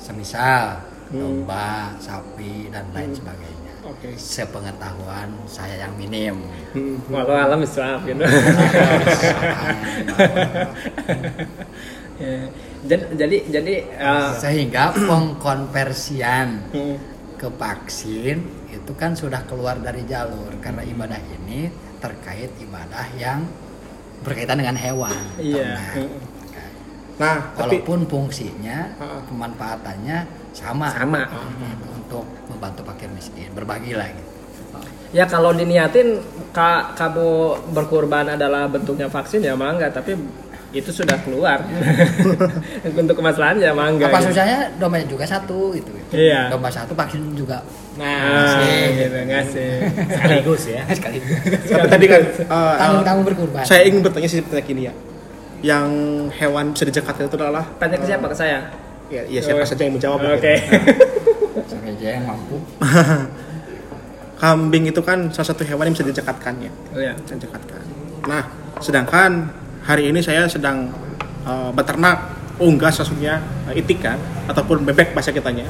[SPEAKER 3] Semisal domba, sapi dan lain sebagainya.
[SPEAKER 1] Oke.
[SPEAKER 3] Sepengetahuan saya yang minim.
[SPEAKER 1] walau alam Islam gitu jadi jadi jadi eh,
[SPEAKER 3] Sehingga pengkonversian
[SPEAKER 5] Hmm.
[SPEAKER 3] ke vaksin itu kan sudah keluar dari jalur karena ibadah ini terkait ibadah yang berkaitan dengan hewan.
[SPEAKER 1] Iya.
[SPEAKER 3] ternak.
[SPEAKER 5] Nah, tapi
[SPEAKER 3] Walaupun fungsinya,
[SPEAKER 5] Heeh.
[SPEAKER 3] pemanfaatannya sama.
[SPEAKER 1] Sama.
[SPEAKER 3] Gitu, untuk membantu fakir miskin, berbagi lah gitu.
[SPEAKER 1] ya kalau diniatin ka, kamu berkurban adalah bentuknya vaksin ya mangga tapi itu sudah keluar untuk kemaslahannya mangga
[SPEAKER 3] apa
[SPEAKER 1] gitu.
[SPEAKER 3] susahnya domba juga satu gitu
[SPEAKER 1] Iya.
[SPEAKER 3] domba satu vaksin juga
[SPEAKER 1] nah
[SPEAKER 3] Ngasih.
[SPEAKER 1] gitu ngasih
[SPEAKER 2] sekaligus ya
[SPEAKER 3] sekali
[SPEAKER 5] Tapi tadi kan uh, uh,
[SPEAKER 3] tanggung berkurban
[SPEAKER 5] saya ingin bertanya sih pertanyaan gini ya. Yang hewan bisa dijekatkan itu adalah
[SPEAKER 1] tanya ke siapa ke saya
[SPEAKER 5] ya, ya siapa
[SPEAKER 1] Oh.
[SPEAKER 5] saja yang menjawab.
[SPEAKER 1] oke
[SPEAKER 5] mungkin.
[SPEAKER 3] sampai aja yang mampu
[SPEAKER 5] Kambing itu kan salah satu hewan yang bisa dijekatkan ya.
[SPEAKER 1] oh, ya.
[SPEAKER 5] Bisa dijekatkan. Nah, sedangkan hari ini saya sedang uh, beternak unggas maksudnya uh, itik kan ataupun bebek bahasa kitanya.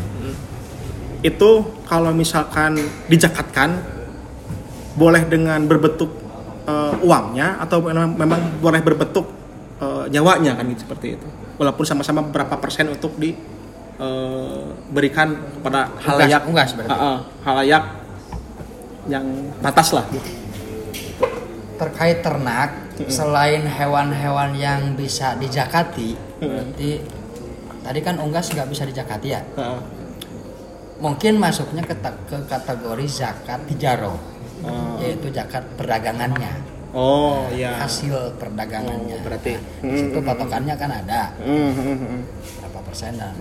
[SPEAKER 5] Itu kalau misalkan dijakatkan boleh dengan berbentuk uh, uangnya atau memang, memang boleh berbentuk uh, nyawanya kan gitu seperti itu. Walaupun sama-sama berapa persen untuk diberikan kepada halayak
[SPEAKER 3] unggas berarti.
[SPEAKER 5] Ha-ha, halayak yang batas lah gitu.
[SPEAKER 3] Terkait ternak selain hewan-hewan yang bisa dijakati berarti tadi kan unggas nggak bisa dijakati ya? Mungkin masuknya ke, ke kategori zakat tijaro
[SPEAKER 5] Oh.
[SPEAKER 3] yaitu zakat perdagangannya.
[SPEAKER 5] Oh iya.
[SPEAKER 3] hasil perdagangannya.
[SPEAKER 5] Oh, berarti.
[SPEAKER 3] Nah, di situ patokannya kan ada. Berapa persen dan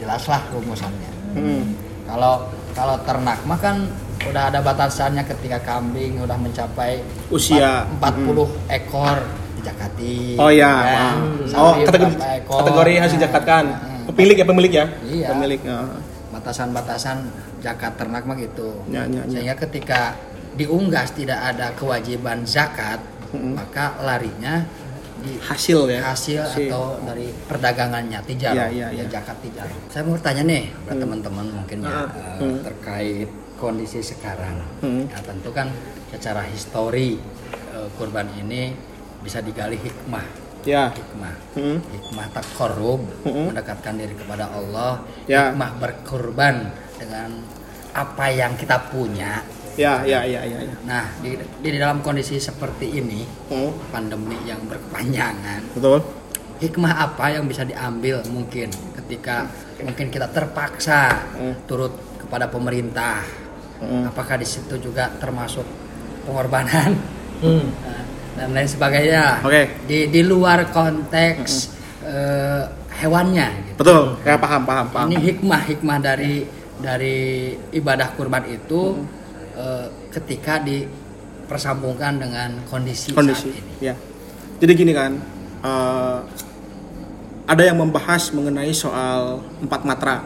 [SPEAKER 3] jelaslah rumusannya.
[SPEAKER 5] Hmm.
[SPEAKER 3] kalau kalau ternak mah kan udah ada batasannya ketika kambing udah mencapai
[SPEAKER 5] Usia.
[SPEAKER 3] empat- 40 ekor dijakati
[SPEAKER 5] Oh iya.
[SPEAKER 3] ya. Sapi
[SPEAKER 5] Oh kategori,
[SPEAKER 3] ekor.
[SPEAKER 5] kategori harus
[SPEAKER 3] Nah,
[SPEAKER 5] dijakatkan.
[SPEAKER 3] nah,
[SPEAKER 5] Pemilik ya pemilik ya.
[SPEAKER 3] Iya.
[SPEAKER 5] Pemilik. ah.
[SPEAKER 3] batasan-batasan zakat ternak mah gitu.
[SPEAKER 5] Ya, ya, ya.
[SPEAKER 3] Sehingga ketika diunggas tidak ada kewajiban zakat,
[SPEAKER 5] Mm-mm.
[SPEAKER 3] maka larinya di
[SPEAKER 5] Hasil ya.
[SPEAKER 3] hasil
[SPEAKER 5] Hasil.
[SPEAKER 3] atau dari perdagangannya tijar
[SPEAKER 5] Ya, ya,
[SPEAKER 3] ya,
[SPEAKER 5] ya.
[SPEAKER 3] zakat tijar. Saya mau bertanya nih buat teman-teman mungkin ya
[SPEAKER 1] Ah.
[SPEAKER 5] Hmm.
[SPEAKER 3] terkait kondisi sekarang.
[SPEAKER 5] Hmm.
[SPEAKER 3] Nah, tentu kan secara histori eh, kurban ini bisa digali hikmah
[SPEAKER 5] Ya.
[SPEAKER 3] hikmah
[SPEAKER 5] Hmm.
[SPEAKER 3] hikmah tak korup
[SPEAKER 5] Mm-mm.
[SPEAKER 3] mendekatkan diri kepada Allah
[SPEAKER 5] Ya.
[SPEAKER 3] hikmah berkorban dengan apa yang kita punya
[SPEAKER 5] Ya, ya, ya, ya, ya.
[SPEAKER 3] nah di, di dalam kondisi seperti ini
[SPEAKER 5] Hmm.
[SPEAKER 3] pandemi yang berkepanjangan
[SPEAKER 5] Betul.
[SPEAKER 3] hikmah apa yang bisa diambil mungkin ketika mungkin kita terpaksa
[SPEAKER 5] Hmm.
[SPEAKER 3] turut kepada pemerintah
[SPEAKER 5] Hmm.
[SPEAKER 3] apakah di situ juga termasuk pengorbanan
[SPEAKER 1] Hmm.
[SPEAKER 3] Nah, dan lain sebagainya
[SPEAKER 5] Oke.
[SPEAKER 3] di di luar konteks eh, hewannya gitu.
[SPEAKER 5] Betul. Ya paham, paham, paham.
[SPEAKER 3] ini hikmah hikmah dari dari ibadah kurban itu eh, ketika dipersambungkan dengan kondisi,
[SPEAKER 5] kondisi
[SPEAKER 3] saat ini
[SPEAKER 5] ya jadi gini kan eh, ada yang membahas mengenai soal empat matra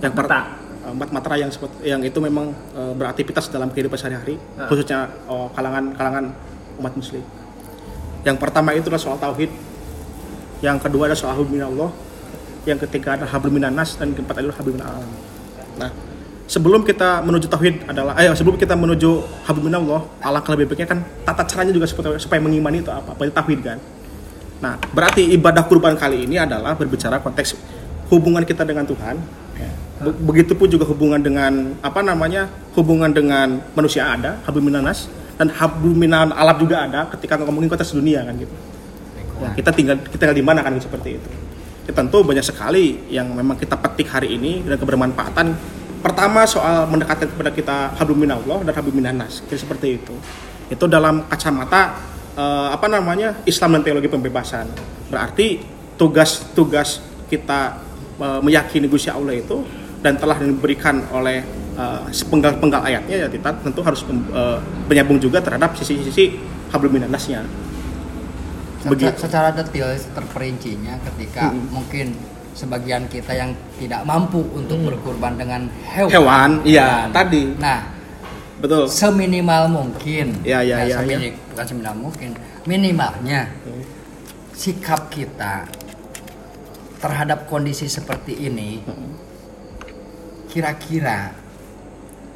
[SPEAKER 5] yang per-
[SPEAKER 1] Mata.
[SPEAKER 5] eh, empat matra yang yang itu memang eh, beraktivitas dalam kehidupan sehari-hari
[SPEAKER 1] Ah.
[SPEAKER 5] khususnya oh, kalangan kalangan umat muslim. Yang pertama itu adalah soal tauhid. Yang kedua adalah soal hubungan Allah. Yang ketiga adalah hablum minan nas dan yang keempat adalah hablum alam. Nah sebelum kita menuju tauhid adalah ayo sebelum kita menuju hablum Allah alangkah lebih baiknya kan tata caranya juga supaya, supaya mengimani itu apa? Apa itu tauhid kan? Nah berarti ibadah kurban kali ini adalah berbicara konteks hubungan kita dengan Tuhan. Be- begitupun juga hubungan dengan apa namanya hubungan dengan manusia ada hablum minan nas dan hablum minan alam juga ada ketika ngomongin konteks dunia kan gitu Nah, kita tinggal kita tinggal di mana kan seperti itu. Ya, tentu banyak sekali yang memang kita petik hari ini dan kebermanfaatan. Pertama soal mendekatkan kepada kita hablum minallah dan hablum minannas. Kira seperti itu. Itu dalam kacamata eh, apa namanya Islam dan teologi pembebasan. Berarti tugas-tugas kita eh, meyakini Gusti Allah itu dan telah diberikan oleh eh, sepenggal-penggal ayatnya ya kita tentu harus eh, menyambung juga terhadap sisi-sisi hablum minannasnya.
[SPEAKER 3] Secara,
[SPEAKER 5] Begitu.
[SPEAKER 3] secara detail terperincinya ketika
[SPEAKER 5] Mm-mm.
[SPEAKER 3] mungkin sebagian kita yang tidak mampu untuk berkurban dengan hewan.
[SPEAKER 5] Hewan, iya, tadi.
[SPEAKER 3] Nah,
[SPEAKER 5] Betul.
[SPEAKER 3] seminimal mungkin.
[SPEAKER 5] Ya, ya,
[SPEAKER 3] Nah,
[SPEAKER 5] ya,
[SPEAKER 3] semini- Bukan seminimal mungkin. Minimalnya sikap kita terhadap kondisi seperti ini kira-kira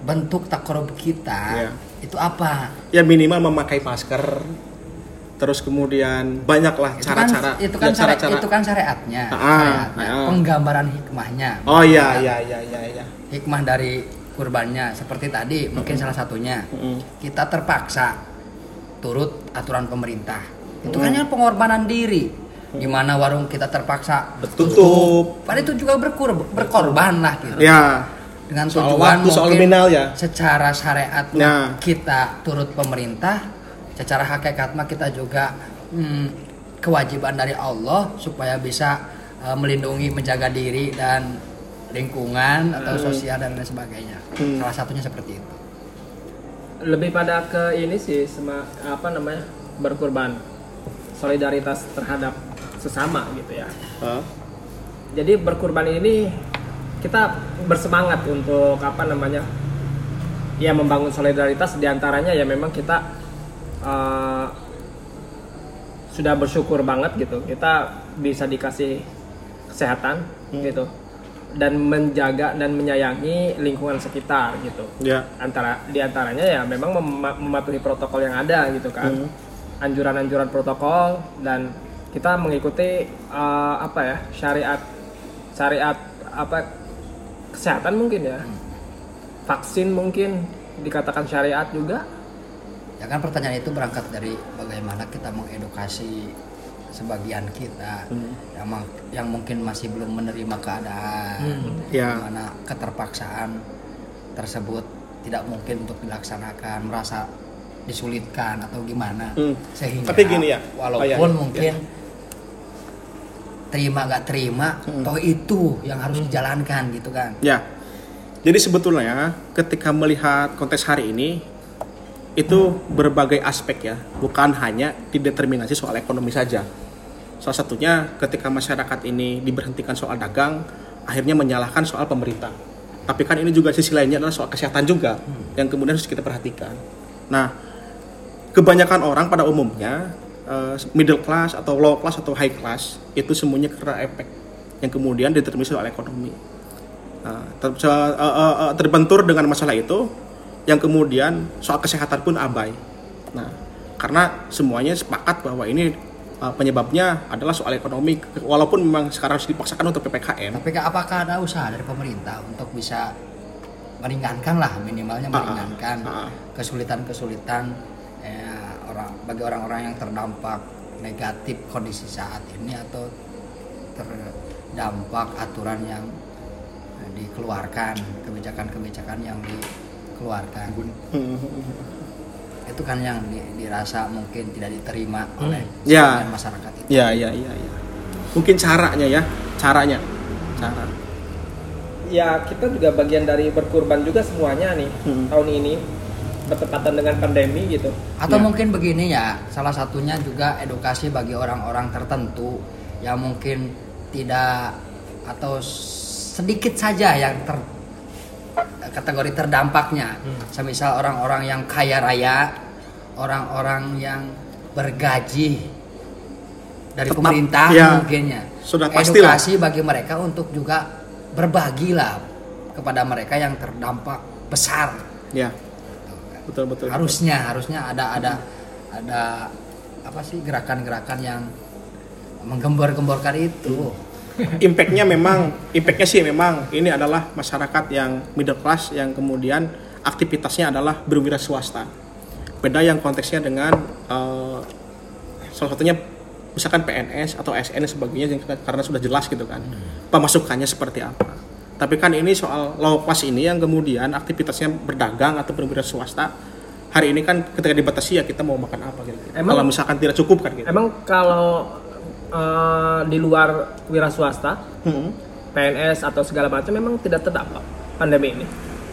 [SPEAKER 3] bentuk takorup kita
[SPEAKER 5] Ya.
[SPEAKER 3] itu apa?
[SPEAKER 5] ya minimal memakai masker terus kemudian banyaklah
[SPEAKER 3] Itu
[SPEAKER 5] cara-cara
[SPEAKER 3] kan, itu kan
[SPEAKER 5] ya, cara-cara
[SPEAKER 3] itu kan syariatnya,
[SPEAKER 5] Ah,
[SPEAKER 3] syariatnya.
[SPEAKER 5] ah.
[SPEAKER 3] penggambaran hikmahnya.
[SPEAKER 5] oh iya iya iya iya iya
[SPEAKER 3] Hikmah dari kurbannya seperti tadi mungkin salah satunya
[SPEAKER 5] Mm-mm.
[SPEAKER 3] kita terpaksa turut aturan pemerintah. Itu kan yang pengorbanan diri. Di mana warung kita terpaksa
[SPEAKER 5] tutup.
[SPEAKER 3] Padahal itu juga berkur berkorban lah gitu.
[SPEAKER 5] ya.
[SPEAKER 3] Dengan
[SPEAKER 5] soal
[SPEAKER 3] tujuan
[SPEAKER 5] waktu soal
[SPEAKER 3] mungkin
[SPEAKER 5] nominal ya.
[SPEAKER 3] secara syariat
[SPEAKER 5] Ya.
[SPEAKER 3] kita turut pemerintah, secara hakikat mah kita juga hmm, kewajiban dari Allah supaya bisa eh, melindungi menjaga diri dan lingkungan atau sosial dan lain sebagainya.
[SPEAKER 5] Hmm.
[SPEAKER 3] salah satunya seperti itu.
[SPEAKER 1] Lebih pada ke ini sih sema, apa namanya berkurban solidaritas terhadap sesama gitu ya.
[SPEAKER 5] Ah,
[SPEAKER 1] jadi berkurban ini kita bersemangat untuk apa namanya ya membangun solidaritas. Di antaranya ya memang kita eh, sudah bersyukur banget gitu. Kita bisa dikasih kesehatan gitu. Dan menjaga dan menyayangi lingkungan sekitar gitu.
[SPEAKER 5] Ya.
[SPEAKER 1] Antara di antaranya ya memang mem- mematuhi protokol yang ada gitu kan. Anjuran-anjuran protokol dan kita mengikuti eh, apa ya syariat syariat apa kesehatan mungkin ya. Vaksin mungkin dikatakan syariat juga.
[SPEAKER 3] Ya kan pertanyaan itu berangkat dari bagaimana kita mengedukasi sebagian kita yang mang- yang mungkin masih belum menerima keadaan.
[SPEAKER 5] Ya.
[SPEAKER 3] di mana keterpaksaan tersebut tidak mungkin untuk dilaksanakan merasa disulitkan atau gimana.
[SPEAKER 5] Hmm.
[SPEAKER 3] sehingga
[SPEAKER 5] Tapi gini ya,
[SPEAKER 3] walaupun
[SPEAKER 5] oh ya,
[SPEAKER 3] mungkin terima gak terima
[SPEAKER 5] Hmm.
[SPEAKER 3] toh itu yang harus dijalankan gitu kan
[SPEAKER 5] Ya, jadi sebetulnya ketika melihat konteks hari ini itu berbagai aspek ya, bukan hanya dideterminasi soal ekonomi saja. Salah satunya ketika masyarakat ini diberhentikan soal dagang, akhirnya menyalahkan soal pemerintah. Tapi kan ini juga sisi lainnya adalah soal kesehatan juga yang kemudian harus kita perhatikan. Nah, kebanyakan orang pada umumnya eh, middle class atau low class atau high class itu semuanya karena efek yang kemudian determinasi soal ekonomi. Ter- eh, terbentur dengan masalah itu yang kemudian soal kesehatan pun abai. Nah, karena semuanya sepakat bahwa ini penyebabnya adalah soal ekonomi walaupun memang sekarang harus dipaksakan untuk PPKM.
[SPEAKER 3] tapi apakah ada usaha dari pemerintah untuk bisa meringankan lah minimalnya
[SPEAKER 5] Ah, ah,
[SPEAKER 3] meringankan
[SPEAKER 5] ah,
[SPEAKER 3] kesulitan-kesulitan orang bagi orang-orang yang terdampak negatif kondisi saat ini atau terdampak aturan yang eh, dikeluarkan kebijakan-kebijakan yang dikeluarkan itu kan yang di- dirasa mungkin tidak diterima oleh
[SPEAKER 5] Ya.
[SPEAKER 3] masyarakat itu
[SPEAKER 5] Ya, ya, ya, ya. Mungkin caranya ya, caranya. Cara.
[SPEAKER 1] ya kita juga bagian dari berkurban juga semuanya nih
[SPEAKER 5] Hmm.
[SPEAKER 1] tahun ini bertepatan dengan pandemi gitu
[SPEAKER 3] Atau
[SPEAKER 5] Ya.
[SPEAKER 3] mungkin begini ya, salah satunya juga edukasi bagi orang-orang tertentu yang mungkin tidak atau sedikit saja yang ter kategori terdampaknya. Semisal orang-orang yang kaya raya, orang-orang yang bergaji dari
[SPEAKER 5] Tetap,
[SPEAKER 3] pemerintah
[SPEAKER 5] ya.
[SPEAKER 3] mungkinnya.
[SPEAKER 5] Sudah pastilah.
[SPEAKER 3] Edukasi bagi mereka untuk juga berbagilah kepada mereka yang terdampak besar
[SPEAKER 5] Ya. Betul, betul.
[SPEAKER 3] harusnya harusnya ada ada ada apa sih gerakan-gerakan yang menggembor-gemborkan itu
[SPEAKER 5] Impactnya memang, impactnya sih memang ini adalah masyarakat yang middle class yang kemudian aktivitasnya adalah berwira swasta. Beda yang konteksnya dengan eh, salah satunya misalkan PNS atau SN dan sebagainya karena sudah jelas gitu kan pemasukannya seperti apa. Tapi kan ini soal low class ini yang kemudian aktivitasnya berdagang atau berwira swasta. Hari ini kan ketika dibatasi ya kita mau makan apa gitu.
[SPEAKER 1] Emang-
[SPEAKER 5] Kalau misalkan tidak cukup kan gitu.
[SPEAKER 1] emang kalau eh, di luar wira swasta
[SPEAKER 5] Hmm.
[SPEAKER 1] PNS atau segala macam memang tidak terdampak pandemi ini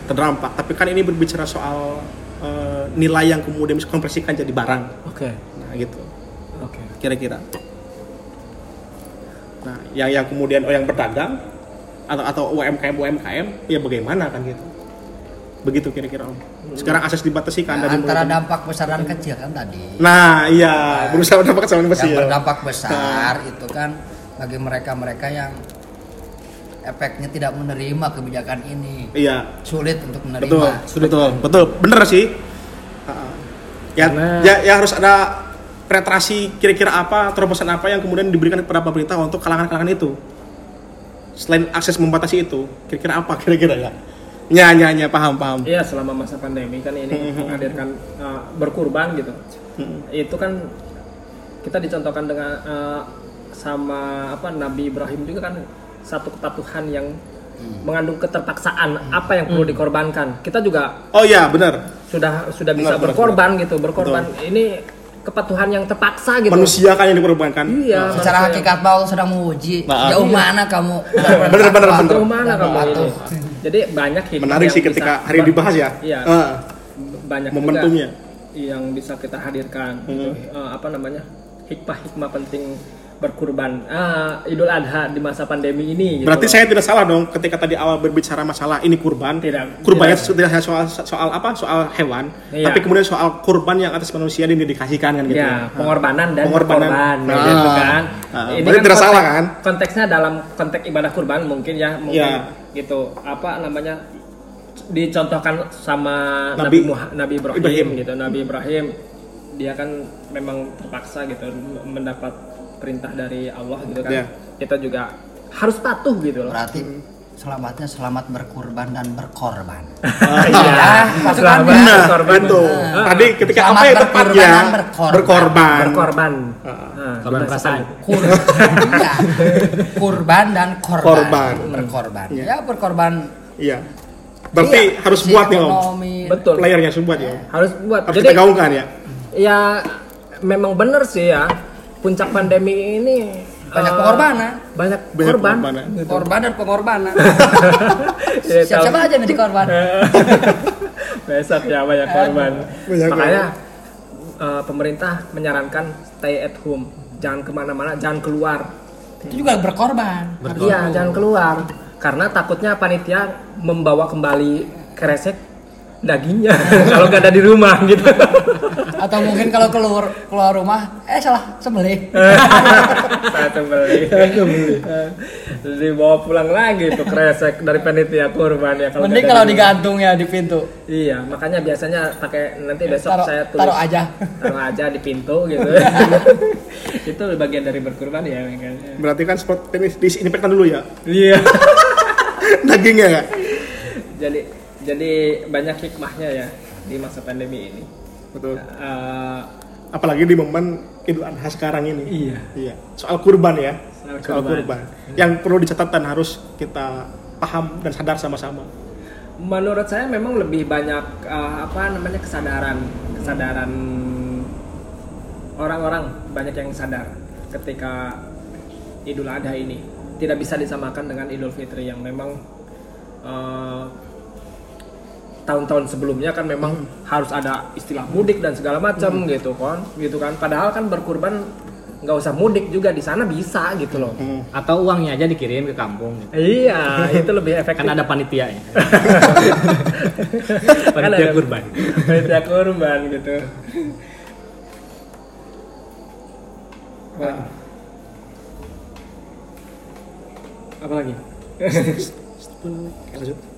[SPEAKER 5] terdampak. Tapi kan ini berbicara soal eh, nilai yang kemudian konversikan jadi barang.
[SPEAKER 1] oke
[SPEAKER 5] Nah, gitu.
[SPEAKER 1] oke
[SPEAKER 5] Kira-kira. Nah, yang yang kemudian oh, yang berdagang atau atau UMKM UMKM ya bagaimana kan gitu. Begitu kira-kira Om. Sekarang akses dibatasi kan
[SPEAKER 3] Nah,
[SPEAKER 5] dari
[SPEAKER 3] antara
[SPEAKER 5] mulai-
[SPEAKER 3] dampak besar dan kecil kan tadi
[SPEAKER 5] Nah, iya, berusaha berdampak sama
[SPEAKER 3] yang
[SPEAKER 5] besi ya.
[SPEAKER 3] berdampak besar itu kan bagi mereka-mereka yang efeknya tidak menerima kebijakan ini
[SPEAKER 5] Iya,
[SPEAKER 3] sulit untuk menerima
[SPEAKER 5] betul, betul, betul, bener sih. Ya,
[SPEAKER 1] Karena-
[SPEAKER 5] ya, ya harus ada penetrasi kira-kira apa, terobosan apa yang kemudian diberikan kepada pemerintah untuk kalangan-kalangan itu. Selain akses membatasi itu, kira-kira apa kira-kira ya? Ya, ya, ya, paham, paham.
[SPEAKER 1] Iya selama masa pandemi kan ini menghadirkan uh, berkurban gitu.
[SPEAKER 5] Hmm.
[SPEAKER 1] Itu kan kita dicontohkan dengan uh, sama apa Nabi Ibrahim juga kan satu kepatuhan yang mengandung keterpaksaan apa yang perlu dikorbankan. Kita juga
[SPEAKER 5] Oh iya, benar.
[SPEAKER 1] sudah sudah bisa
[SPEAKER 5] Benar, benar,
[SPEAKER 1] berkorban gitu. Berkorban ini kepatuhan yang terpaksa gitu.
[SPEAKER 5] Manusia kan yang dikorbankan
[SPEAKER 1] iya
[SPEAKER 3] Secara
[SPEAKER 1] manusia.
[SPEAKER 3] hakikat Allah sedang menguji
[SPEAKER 5] Nah,
[SPEAKER 3] jauh
[SPEAKER 1] iya.
[SPEAKER 3] mana kamu?
[SPEAKER 5] Bener, bener, bener.
[SPEAKER 1] Sejauh mana kamu? Ini jadi banyak hikmah
[SPEAKER 5] menarik sih
[SPEAKER 1] bisa
[SPEAKER 5] ketika hari dibahas ya.
[SPEAKER 1] iya.
[SPEAKER 5] Ah,
[SPEAKER 1] banyak
[SPEAKER 5] momentumnya.
[SPEAKER 1] juga yang bisa kita hadirkan. Gitu. Eh, apa namanya? Hikmah-hikmah penting berkurban ah, Idul Adha di masa pandemi ini gitu
[SPEAKER 5] berarti
[SPEAKER 1] loh.
[SPEAKER 5] saya tidak salah dong ketika tadi awal berbicara masalah ini kurban
[SPEAKER 1] Tidak,
[SPEAKER 5] kurbannya
[SPEAKER 1] tidak.
[SPEAKER 5] tidak soal soal apa soal hewan
[SPEAKER 1] Iya.
[SPEAKER 5] tapi kemudian soal kurban yang atas manusia dan didedikasikan kan gitu
[SPEAKER 1] ya pengorbanan dan
[SPEAKER 5] Pengorbanan.
[SPEAKER 1] korban
[SPEAKER 5] Ah.
[SPEAKER 1] gitu kan
[SPEAKER 5] Ah, berarti tidak salah, kan?
[SPEAKER 1] konteksnya dalam konteks ibadah kurban mungkin ya mungkin
[SPEAKER 5] Ya.
[SPEAKER 1] gitu apa namanya dicontohkan sama
[SPEAKER 5] Nabi-
[SPEAKER 1] Nabi Muha- Nabi Ibrahim,
[SPEAKER 5] Ibrahim.
[SPEAKER 1] gitu Nabi Ibrahim dia kan memang terpaksa gitu mendapat perintah dari Allah gitu kan.
[SPEAKER 5] Ya.
[SPEAKER 1] kita juga harus patuh gitu loh.
[SPEAKER 3] Berarti selamatnya selamat berkurban dan berkorban.
[SPEAKER 1] Iya.
[SPEAKER 3] Pasukannya.
[SPEAKER 5] benar
[SPEAKER 1] berkorban.
[SPEAKER 5] itu.
[SPEAKER 1] Ah.
[SPEAKER 5] tadi ketika
[SPEAKER 3] Selamat
[SPEAKER 5] apa ya
[SPEAKER 3] berkurban
[SPEAKER 5] tepatnya?
[SPEAKER 3] dan berkorban.
[SPEAKER 5] berkorban.
[SPEAKER 1] Berkorban.
[SPEAKER 5] Ah.
[SPEAKER 1] Nah,
[SPEAKER 2] Korban perasaan.
[SPEAKER 3] Kur iya. kurban dan korban.
[SPEAKER 5] Korban.
[SPEAKER 3] berkorban.
[SPEAKER 5] Iya.
[SPEAKER 3] ya berkorban.
[SPEAKER 5] Iya. Berarti
[SPEAKER 3] Iya,
[SPEAKER 5] harus buat ya om.
[SPEAKER 1] Betul.
[SPEAKER 5] Playernya harus buat ya.
[SPEAKER 1] Harus buat.
[SPEAKER 5] Harus
[SPEAKER 1] jadi
[SPEAKER 5] kita gaungkan ya?
[SPEAKER 1] ya memang bener sih ya puncak pandemi ini
[SPEAKER 3] banyak
[SPEAKER 1] eh,
[SPEAKER 3] pengorbanan.
[SPEAKER 1] banyak
[SPEAKER 5] Banyak
[SPEAKER 1] korban.
[SPEAKER 5] pengorbanan.
[SPEAKER 3] korban dan pengorbanan.
[SPEAKER 1] Ya,
[SPEAKER 3] siapa siapa
[SPEAKER 1] tahu.
[SPEAKER 3] aja yang menjadi korban.
[SPEAKER 1] Besok ya banyak korban.
[SPEAKER 5] Banyak
[SPEAKER 1] makanya eh, pemerintah menyarankan stay at home. Jangan ke mana-mana jangan keluar.
[SPEAKER 3] Itu juga berkorban.
[SPEAKER 1] Iya jangan keluar. Karena takutnya panitia membawa kembali kresek dagingnya kalau nggak ada di rumah gitu.
[SPEAKER 3] Atau mungkin kalau keluar keluar rumah eh salah sembelih.
[SPEAKER 1] Satu beli dibawa pulang lagi tuh kresek dari panitia kurban ya
[SPEAKER 3] mending kalau
[SPEAKER 1] di rumah.
[SPEAKER 3] digantung ya di pintu.
[SPEAKER 1] Iya makanya biasanya pakai nanti besok
[SPEAKER 3] taruh
[SPEAKER 1] saya tulis
[SPEAKER 3] taruh aja.
[SPEAKER 1] Taruh aja di pintu gitu. Itu bagian dari berkurban ya kan.
[SPEAKER 5] Berarti kan spot ini disinfektan dulu ya?
[SPEAKER 1] Iya.
[SPEAKER 5] Dagingnya ya
[SPEAKER 1] jadi jadi banyak hikmahnya ya di masa pandemi ini.
[SPEAKER 5] Betul.
[SPEAKER 1] Eh,
[SPEAKER 5] apalagi di momen Idul Adha sekarang ini.
[SPEAKER 1] Iya.
[SPEAKER 5] Iya. Soal kurban ya.
[SPEAKER 1] Soal
[SPEAKER 5] soal
[SPEAKER 1] kurban.
[SPEAKER 5] kurban. Yang perlu dicatat dan harus kita paham dan sadar sama-sama.
[SPEAKER 1] Menurut saya memang lebih banyak eh, apa namanya kesadaran kesadaran orang-orang. Banyak yang sadar ketika Idul Adha ini tidak bisa disamakan dengan Idul Fitri yang memang eh, tahun-tahun sebelumnya kan memang harus ada istilah mudik dan segala macam gitu kan gitu kan. Padahal kan berkurban nggak usah mudik juga di sana bisa gitu loh.
[SPEAKER 2] Atau uangnya aja dikirim ke kampung gitu.
[SPEAKER 1] iya itu lebih efektif.
[SPEAKER 2] kan ada panitia ya
[SPEAKER 1] Kan
[SPEAKER 2] panitia
[SPEAKER 1] ada
[SPEAKER 2] kurban.
[SPEAKER 1] panitia kurban gitu. Wah. apa lagi?
[SPEAKER 5] lanjut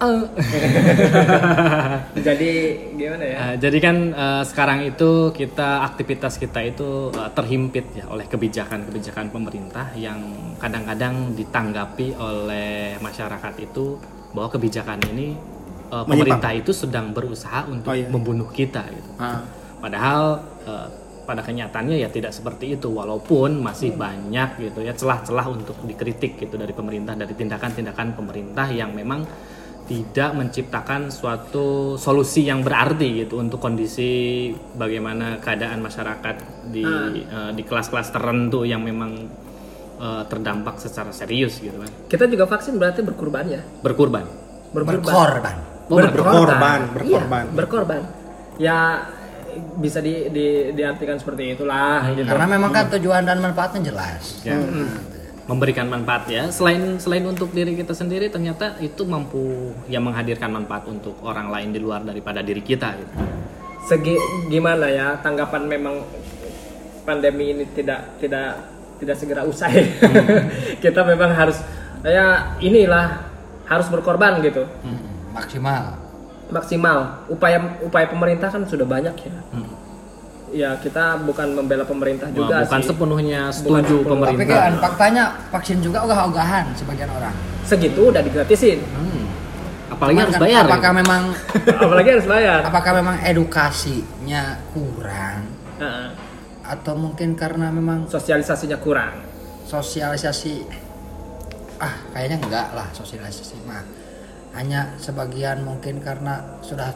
[SPEAKER 1] jadi gimana ya
[SPEAKER 2] Eh, jadi kan eh, sekarang itu kita aktivitas kita itu eh, terhimpit ya oleh kebijakan-kebijakan pemerintah yang kadang-kadang ditanggapi oleh masyarakat itu bahwa kebijakan ini eh, pemerintah itu sedang berusaha untuk
[SPEAKER 5] Oh, iya.
[SPEAKER 2] membunuh kita gitu.
[SPEAKER 5] ah.
[SPEAKER 2] Padahal eh, pada kenyataannya ya tidak seperti itu walaupun masih banyak gitu ya celah-celah untuk dikritik gitu dari pemerintah dari tindakan-tindakan pemerintah yang memang tidak menciptakan suatu solusi yang berarti gitu untuk kondisi bagaimana keadaan masyarakat di eh, di kelas-kelas tertentu yang memang eh, terdampak secara serius gitu kan.
[SPEAKER 1] Kita juga vaksin berarti berkurban ya?
[SPEAKER 2] Berkurban
[SPEAKER 1] berkorban.
[SPEAKER 3] Berkorban.
[SPEAKER 2] Oh,
[SPEAKER 5] berkorban,
[SPEAKER 1] Iya,
[SPEAKER 5] berkorban.
[SPEAKER 1] berkorban. Ya bisa di, di diartikan seperti itulah gitu.
[SPEAKER 3] Karena memang kan tujuan dan manfaatnya jelas.
[SPEAKER 2] Ya. Memberikan manfaat ya. Selain selain untuk diri kita sendiri ternyata itu mampu ya menghadirkan manfaat untuk orang lain di luar daripada diri kita gitu.
[SPEAKER 1] segi gimana ya tanggapan memang pandemi ini tidak tidak tidak segera usai. Kita memang harus ya inilah harus berkorban gitu.
[SPEAKER 3] Hmm, maksimal.
[SPEAKER 1] Maksimal. Upaya upaya pemerintah kan sudah banyak ya ya kita bukan membela pemerintah
[SPEAKER 2] Wah,
[SPEAKER 1] juga
[SPEAKER 2] bukan
[SPEAKER 1] sih
[SPEAKER 2] sepenuhnya
[SPEAKER 1] Bukan
[SPEAKER 2] setuju
[SPEAKER 1] sepenuhnya.
[SPEAKER 3] tapi
[SPEAKER 2] pemerintah
[SPEAKER 3] kan faktanya vaksin juga ogah-ogahan sebagian orang
[SPEAKER 1] segitu udah digratisin
[SPEAKER 2] Hmm. apalagi
[SPEAKER 3] Cuman
[SPEAKER 2] harus
[SPEAKER 3] kan
[SPEAKER 2] bayar
[SPEAKER 3] apakah
[SPEAKER 2] gitu.
[SPEAKER 3] memang
[SPEAKER 1] apalagi harus bayar
[SPEAKER 3] apakah memang edukasinya kurang
[SPEAKER 1] Heeh.
[SPEAKER 3] atau mungkin karena memang
[SPEAKER 1] sosialisasinya kurang
[SPEAKER 3] sosialisasi ah kayaknya enggak lah sosialisasi mah hanya sebagian mungkin karena sudah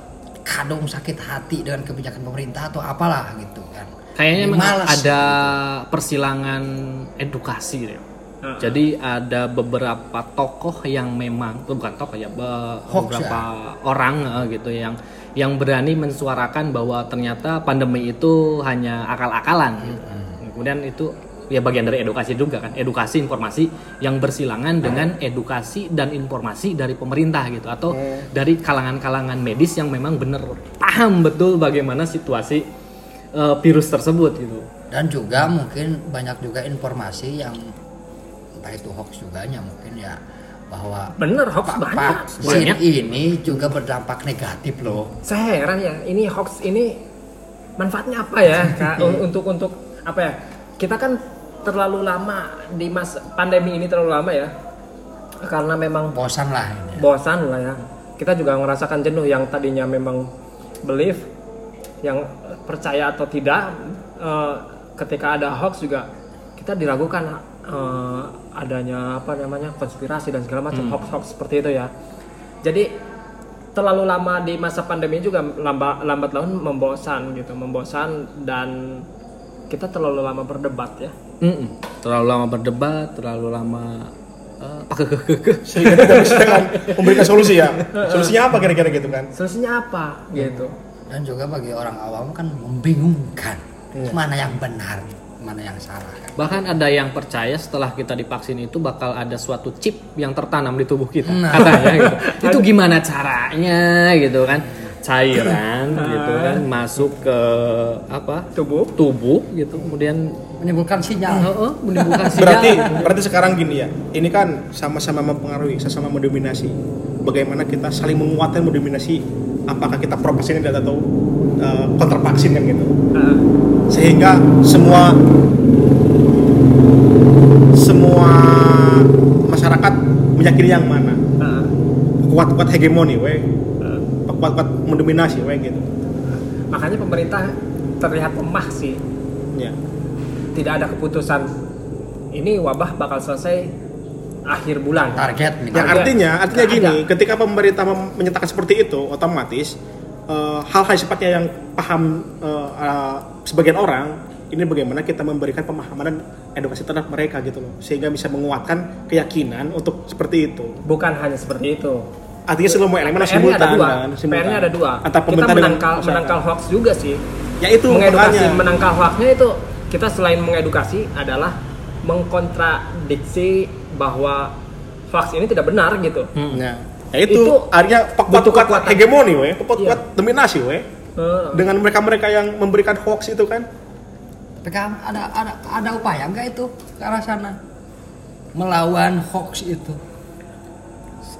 [SPEAKER 3] kadung sakit hati dengan kebijakan pemerintah atau apalah gitu kan
[SPEAKER 2] Kayaknya memang
[SPEAKER 3] Males
[SPEAKER 2] ada
[SPEAKER 3] gitu.
[SPEAKER 2] persilangan edukasi ya. Jadi ada beberapa tokoh yang memang bukan tokoh ya, be-
[SPEAKER 3] Hoax
[SPEAKER 2] beberapa orang eh, gitu yang yang berani mensuarakan bahwa ternyata pandemi itu hanya akal-akalan. gitu. Kemudian itu ya bagian dari edukasi juga kan, edukasi informasi yang bersilangan dengan edukasi dan informasi dari pemerintah gitu atau dari kalangan-kalangan medis yang memang benar paham betul bagaimana situasi eh, virus tersebut gitu.
[SPEAKER 3] dan juga mungkin banyak juga informasi yang entah itu hoax juga nya mungkin ya bahwa
[SPEAKER 1] Bener hoax
[SPEAKER 3] Pak
[SPEAKER 1] banyak.
[SPEAKER 3] vaksin
[SPEAKER 2] Banyak.
[SPEAKER 3] ini juga berdampak negatif loh
[SPEAKER 1] Saya heran ya, ini hoax ini manfaatnya apa ya Kak? Untuk untuk apa ya? Kita kan terlalu lama di mas pandemi ini terlalu lama ya. Karena memang
[SPEAKER 3] bosan lah ini
[SPEAKER 1] bosan lah ya. Kita juga merasakan jenuh yang tadinya memang belief yang percaya atau tidak eh, ketika ada hoax juga kita diragukan eh, adanya apa namanya konspirasi dan segala macam hoax-hoax seperti itu ya. Jadi terlalu lama di masa pandemi juga lambat lambat laun membosan gitu, membosan dan kita terlalu lama berdebat ya.
[SPEAKER 2] Mm-mm. Terlalu lama berdebat, terlalu lama eh, pakai kekeh.
[SPEAKER 5] sehingga tidak bisa kan memberikan solusi ya solusinya apa kira-kira gitu kan
[SPEAKER 1] Solusinya apa gitu?
[SPEAKER 3] dan juga bagi orang awam kan membingungkan mana yang benar mana yang salah kan
[SPEAKER 2] Bahkan ada yang percaya setelah kita divaksin itu bakal ada suatu chip yang tertanam di tubuh kita,
[SPEAKER 3] Nah.
[SPEAKER 2] katanya gitu. Itu gimana caranya gitu kan? Cairan gitu kan masuk ke apa?
[SPEAKER 1] Tubuh
[SPEAKER 2] Tubuh gitu, kemudian
[SPEAKER 3] menimbulkan sinyal.
[SPEAKER 2] Heeh, menimbulkan
[SPEAKER 5] berarti
[SPEAKER 2] sinyal.
[SPEAKER 5] berarti sekarang gini ya ini kan sama-sama mempengaruhi sama-sama mendominasi. Bagaimana kita saling menguatkan mendominasi apakah kita pro vaksin atau uh, kontra vaksin kan gitu. Sehingga semua semua masyarakat meyakini yang mana. Kuat-kuat hegemoni we
[SPEAKER 1] ah.
[SPEAKER 5] kuat-kuat mendominasi we gitu.
[SPEAKER 1] Makanya pemerintah terlihat lemah sih
[SPEAKER 5] ya.
[SPEAKER 1] Tidak ada keputusan. Ini wabah bakal selesai akhir bulan.
[SPEAKER 3] Target
[SPEAKER 5] yang artinya artinya gini
[SPEAKER 1] ada.
[SPEAKER 5] ketika pemerintah menyatakan seperti itu otomatis eh, hal-hal sifatnya yang paham eh, eh, sebagian orang ini bagaimana kita memberikan pemahaman dan edukasi terhadap mereka gitu loh. Sehingga bisa menguatkan keyakinan untuk seperti itu.
[SPEAKER 1] Bukan hanya seperti itu.
[SPEAKER 5] Artinya semua elemen harus
[SPEAKER 1] PR-nya ada
[SPEAKER 5] simultan
[SPEAKER 1] dua.
[SPEAKER 5] kan, simultan.
[SPEAKER 1] PR-nya ada dua.
[SPEAKER 5] Antara
[SPEAKER 1] kita
[SPEAKER 5] pemerintah dengan
[SPEAKER 1] menangkal
[SPEAKER 5] masyarakat.
[SPEAKER 1] menangkal hoax juga sih
[SPEAKER 5] ya itu
[SPEAKER 1] mengedukasi
[SPEAKER 5] makanya.
[SPEAKER 1] menangkal hoaxnya itu kita selain mengedukasi adalah mengkontradiksi bahwa hoax ini tidak benar gitu.
[SPEAKER 5] Ya, ya itu,
[SPEAKER 1] Itu
[SPEAKER 5] artinya
[SPEAKER 1] butuh
[SPEAKER 5] kuat-kuat
[SPEAKER 1] kekuatan.
[SPEAKER 5] hegemoni we kuat-kuat
[SPEAKER 1] Iya.
[SPEAKER 5] dominasi we
[SPEAKER 1] Eh,
[SPEAKER 5] dengan mereka-mereka yang memberikan hoax itu kan.
[SPEAKER 3] Tapi kan ada ada ada upaya nggak itu ke arah sana? Melawan hoax itu.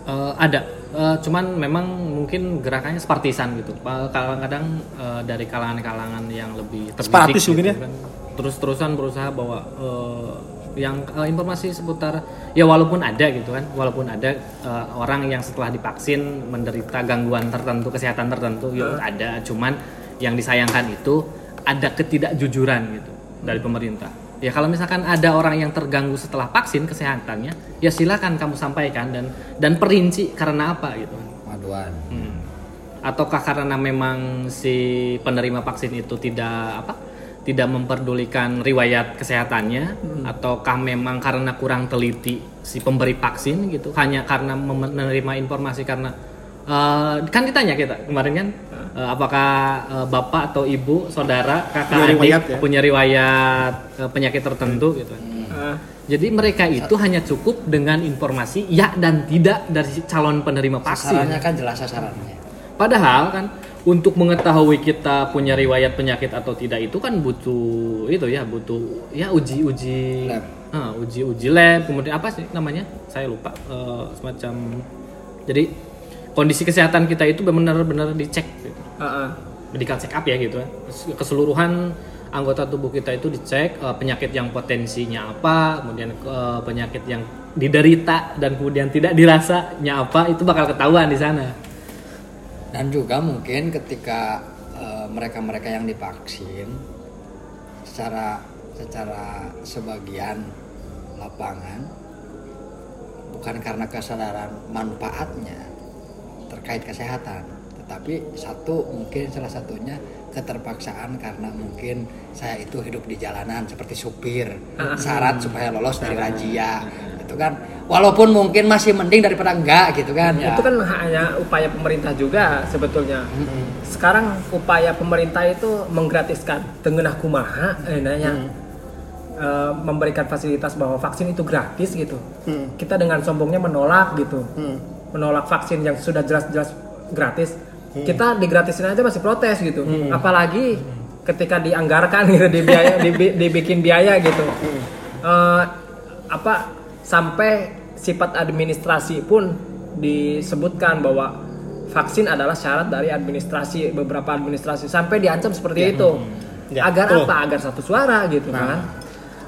[SPEAKER 2] Eh, ada Eh, cuman memang mungkin gerakannya separtisan gitu kadang-kadang eh, dari kalangan-kalangan yang lebih terdidik gitu
[SPEAKER 5] mungkin ya?
[SPEAKER 2] kan. terus-terusan berusaha bahwa eh, yang eh, informasi seputar ya walaupun ada gitu kan walaupun ada eh, orang yang setelah divaksin menderita gangguan tertentu kesehatan tertentu ya ada cuman yang disayangkan itu ada ketidakjujuran gitu dari pemerintah ya kalau misalkan ada orang yang terganggu setelah vaksin kesehatannya ya silakan kamu sampaikan dan dan perinci karena apa gitu
[SPEAKER 3] maduan
[SPEAKER 2] Hmm. Ataukah karena memang si penerima vaksin itu tidak apa? Tidak memperdulikan riwayat kesehatannya ataukah memang karena kurang teliti si pemberi vaksin gitu hanya karena menerima informasi karena eh, kan ditanya kita kemarin kan eh, apakah eh, bapak atau ibu saudara kakak
[SPEAKER 5] Punya
[SPEAKER 2] adik
[SPEAKER 5] riwayat ya?
[SPEAKER 2] punya riwayat eh, penyakit tertentu gitu.
[SPEAKER 1] Eh,
[SPEAKER 2] jadi mereka itu hanya cukup dengan informasi ya dan tidak dari calon penerima vaksin
[SPEAKER 3] sasarannya kan jelas sasarannya.
[SPEAKER 2] Padahal kan untuk mengetahui kita punya riwayat penyakit atau tidak itu kan butuh itu ya butuh ya uji-uji
[SPEAKER 3] Lab.
[SPEAKER 2] Ah, uji-uji lab kemudian apa sih namanya? Saya lupa Eh, semacam jadi kondisi kesehatan kita itu benar-benar dicek gitu.
[SPEAKER 1] eh.
[SPEAKER 2] medical check up ya gitu kan keseluruhan anggota tubuh kita itu dicek eh, penyakit yang potensinya apa kemudian eh, penyakit yang diderita dan kemudian tidak dirasanya apa itu bakal ketahuan di sana
[SPEAKER 3] dan juga mungkin ketika eh, mereka-mereka yang divaksin secara secara sebagian lapangan bukan karena kesadaran manfaatnya terkait kesehatan. Tetapi satu mungkin salah satunya keterpaksaan karena mungkin saya itu hidup di jalanan seperti supir. Syarat supaya lolos dari razia itu kan. Walaupun mungkin masih mending daripada enggak gitu kan. Ya.
[SPEAKER 1] Itu kan hanya upaya pemerintah juga sebetulnya. Sekarang upaya pemerintah itu menggratiskan dengan kumaha eh, nanya eh, memberikan fasilitas bahwa vaksin itu gratis gitu. Kita dengan sombongnya menolak gitu. Menolak vaksin yang sudah jelas-jelas gratis. Kita digratisin aja masih protes gitu. Apalagi ketika dianggarkan gitu dibiaya dibi- dibikin biaya gitu. Eh, apa sampai sifat administrasi pun disebutkan bahwa vaksin adalah syarat dari administrasi beberapa administrasi sampai diancam seperti itu
[SPEAKER 5] Ya,
[SPEAKER 1] agar
[SPEAKER 5] betul.
[SPEAKER 1] apa agar satu suara gitu kan
[SPEAKER 5] Nah,